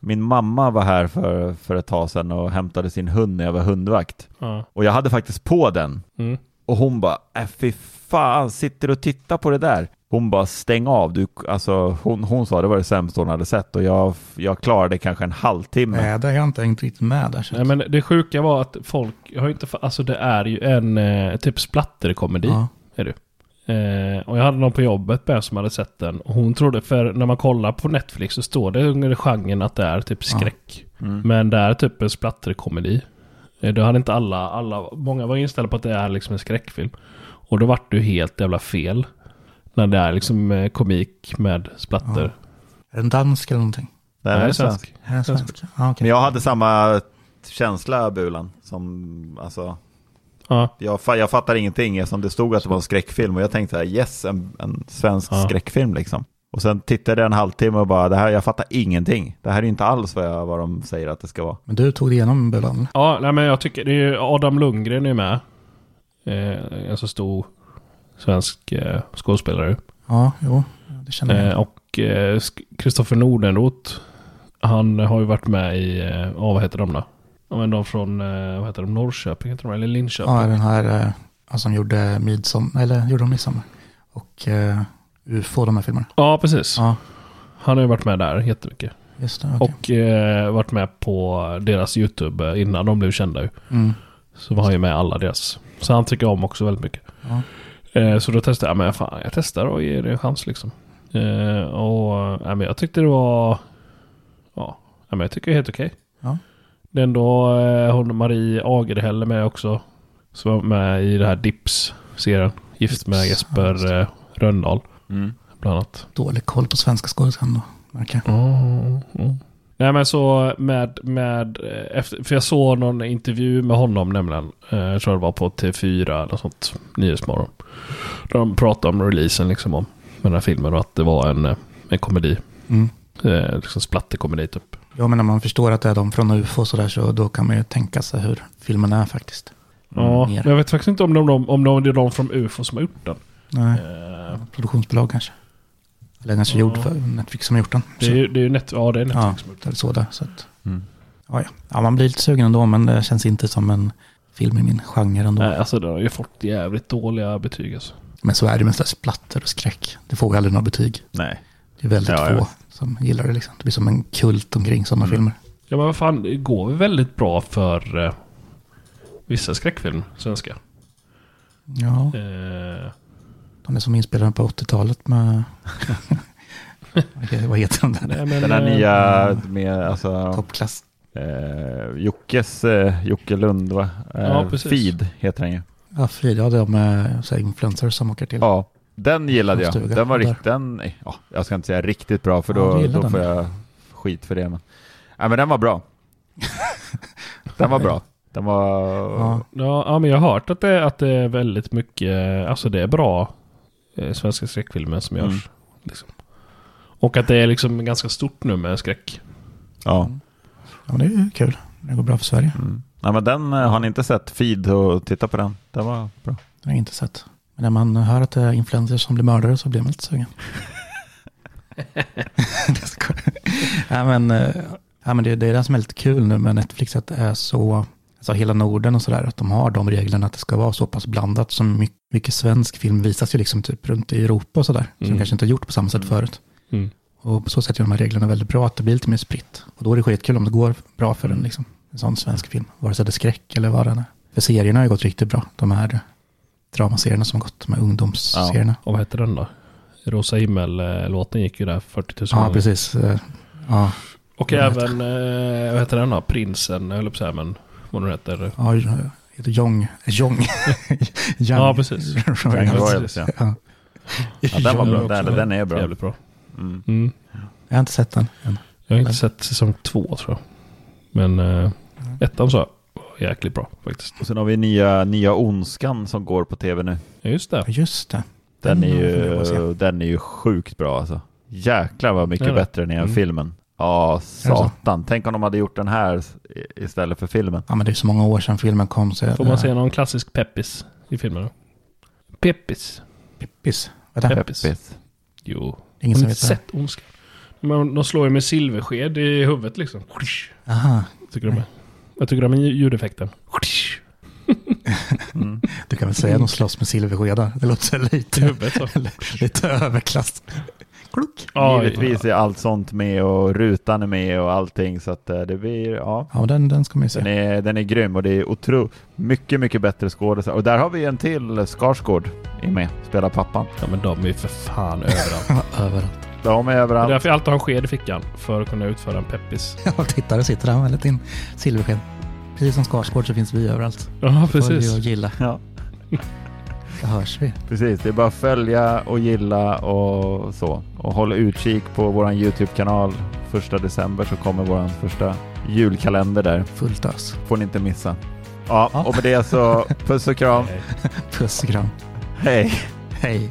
min mamma var här för, för ett tag sedan och hämtade sin hund när jag var hundvakt. Ja. Och jag hade faktiskt på den. Mm. Och hon bara, äh, fy fan, sitter och tittar på det där? Hon bara, stäng av. Du, alltså, hon, hon sa det var det sämsta hon hade sett och jag, jag klarade kanske en halvtimme. Nej, det har jag inte hängt riktigt med där. Nej, men det sjuka var att folk har ju inte... Alltså det är ju en eh, typ splatterkomedi. ja. Är det. Eh, och jag hade någon på jobbet med som hade sett den. Och hon trodde, för när man kollar på Netflix så står det under genren att det är typ skräck. Mm. Men det är typ en splatterkomedi. Eh, Då hade inte alla, alla, många var inställda på att det är liksom en skräckfilm. Och då vart det ju helt jävla fel. När det är liksom eh, komik med splatter. Är det en dansk eller någonting? Det är svensk. Är det svensk? Ja, okej. Men jag hade samma känsla, Bulan, som alltså, Ja. jag, jag fattar ingenting som det stod att det var en skräckfilm och jag tänkte så här, yes, en, en svensk Ja. skräckfilm liksom. Och sen tittade jag en halvtimme och bara, det här, jag fattar ingenting. Det här är inte alls vad, jag, vad de säger att det ska vara. Men du tog det igenom Bulan? Ja, nej, men jag tycker det är ju Adam Lundgren är med. Eh, en så stor svensk eh, skådespelare. Ja, jo, det känner jag. Eh, och eh, Kristoffer Nordenroth. Han har ju varit med i, eh, vad heter de då? Ja, men de från, eh, vad heter de, Norrköping heter de, eller Linköping. Ja, den här eh, som gjorde midsommar, eller gjorde de midsommar? Och eh, UFO, de här filmerna. Ja, precis. Ja, Han har ju varit med där jättemycket. just det. okej. Och eh, varit med på deras YouTube eh, innan de blev kända ju. Mm. Så var han ju med alla deras. Så han tycker om också väldigt mycket. Ja. Eh, så då testade jag, men fan, jag testar och ger det en chans liksom. Eh, och men jag tyckte det var, ja, men jag tycker det är helt okej. Ja. Det är ändå eh, hon Marie Agerhäll med också. Som var med i det här Dips-serien. Gift med Jesper eh, Röndahl. Mm. Bland annat. Dålig koll på svenska skådespelare då, jag. Mm, mm. Nej men så med, med eh, efter, för jag såg någon intervju med honom nämligen. Eh, jag tror det var på T4 eller sånt. Nyhetsmorgon. Där de pratade om releasen liksom om med den här filmen och att det var en, en komedi. Mm. Eh, liksom splatterkomedi typ. Ja, men när man förstår att det är de från UFO och sådär så då kan man ju tänka sig hur filmen är faktiskt. Ja, mer. jag vet faktiskt inte om, de, om de, det är de från UFO som har gjort den. Nej, Eh, produktionsbolag kanske. Eller kanske Ja. gjord för Netflix som har gjort den. det är ju det är ju net, ja, det är Ja, Netflix som har gjort är så där. Så att, Mm. ja, ja. ja, man blir lite sugen ändå, men det känns inte som en film i min genre ändå. Nej, alltså den har ju fått jävligt dåliga betyg alltså. Men så är det med splatter och skräck. Det får ju aldrig några betyg. Nej. Det är väldigt Ja, få. Som gillar det liksom. Det blir som en kult omkring sådana Mm. filmer. Ja men vad fan, det går väl väldigt bra för eh, vissa skräckfilmer, svenska. Ja, Eh, de är som inspelade på 80-talet med... Vad heter den där? nej, men, Den här eh, nya med alltså, Toppklass. eh, Jockes, eh, Jocke Lund va? Eh, Ja, precis. Feed heter den ju. Ja, Frid, ja, det är med så här, influencers som åker till. Ja, den gillade jag. Den var riktigt, den, ja, jag ska inte säga riktigt bra för Ja, då, gillar då den. får jag skit för det. Men, nej, men den var bra. den var bra. Den var... Ja. Ja, ja, men jag har hört att det, att det är väldigt mycket, alltså det är bra eh, svenska skräckfilmer som görs. Mm. Liksom. Och att det är liksom ganska stort nu med skräck. Ja. ja, det är ju kul. Det går bra för Sverige. Mm. Nej, men den eh, har ni inte sett Feed och titta på den. Den var bra. Det har jag inte sett. Men när man hör att det är influencers som blir mördare så blir man lite sugen. Ja, men, eh, ja, men det, det är det som är lite kul nu med Netflix, att det är så, alltså hela Norden och sådär, att de har de reglerna att det ska vara så pass blandat som mycket, mycket svensk film visas ju liksom typ runt i Europa och sådär, som Mm. kanske inte har gjort på samma sätt förut. Mm. Och på så sätt är de här reglerna väldigt bra, att det blir lite mer spritt. Och då är det skitkul om det går bra för Mm. en, liksom, en sån svensk film, vare sig det är skräck eller vad det är. För serierna har ju gått riktigt bra, de här dramaserierna som har gått, de här ungdomsserierna. Och vad heter den då? Rosa himmel-låten gick ju där 40 000 Ja, gånger. precis. Eh, Ja, Och Vad heter även, eh, vad heter den då? Prinsen, jag höll på att säga, men vad den heter. ja heter Jong. Jong. Young. Ja, precis. Young Ja, Royals, ja. Ja. Ja, den var bra. Den, den är bra. Jävligt bra. Mm. Mm. Jag har inte sett den än. Jag har inte Men- sett säsong två tror jag. Men eh, ettan så jäkligt bra faktiskt. Och sen har vi nya, nya Ondskan som går på tv nu. Just det. Just det. Den är Den se. ju, den är ju sjukt bra alltså. Jäklar vad mycket Är bättre än i Mm. filmen. Ja, så? satan. Tänk om de hade gjort den här istället för filmen. Ja, men det är så många år sedan filmen kom. Så Får man se någon klassisk peppis i filmen då? Peppis? Pippis. Vad är det? Peppis. Peppis. Jo. Ingen som vet sett Ondskan? Men De slår ju med silversked i huvudet liksom. Aha. Tycker de är. Jag tycker de är ljudeffekten. Mm. Du kan väl säga att de slåss med silverskedar. Det låter lite, huvudet lite överklass. Klock. Ja, Givetvis är allt sånt med och rutan är med och allting så att eh, det blir, ja. Ja, den, den ska man ju Den se. är, den är grym och det är otro, mycket, mycket bättre skådespelare. Och där har vi en till, Skarsgård, är med, spelar pappan. Ja men de är ju för fan överallt. Överallt. De är Det är överallt. därför jag alltid har en sked i fickan. För att kunna utföra en peppis. Ja, titta, där sitter han med en liten silversked. Precis som Skarsgård så finns vi överallt. Ja Följ och precis. gilla. Ja. Så hörs vi. Precis, det är bara att följa och gilla och så. Och håll utkik på vår YouTube-kanal. Första december så kommer vår första julkalender där. Fullt ös. Får ni inte missa. Ja, Ja. och med det så puss och kram. Puss och kram. Hej! Hej.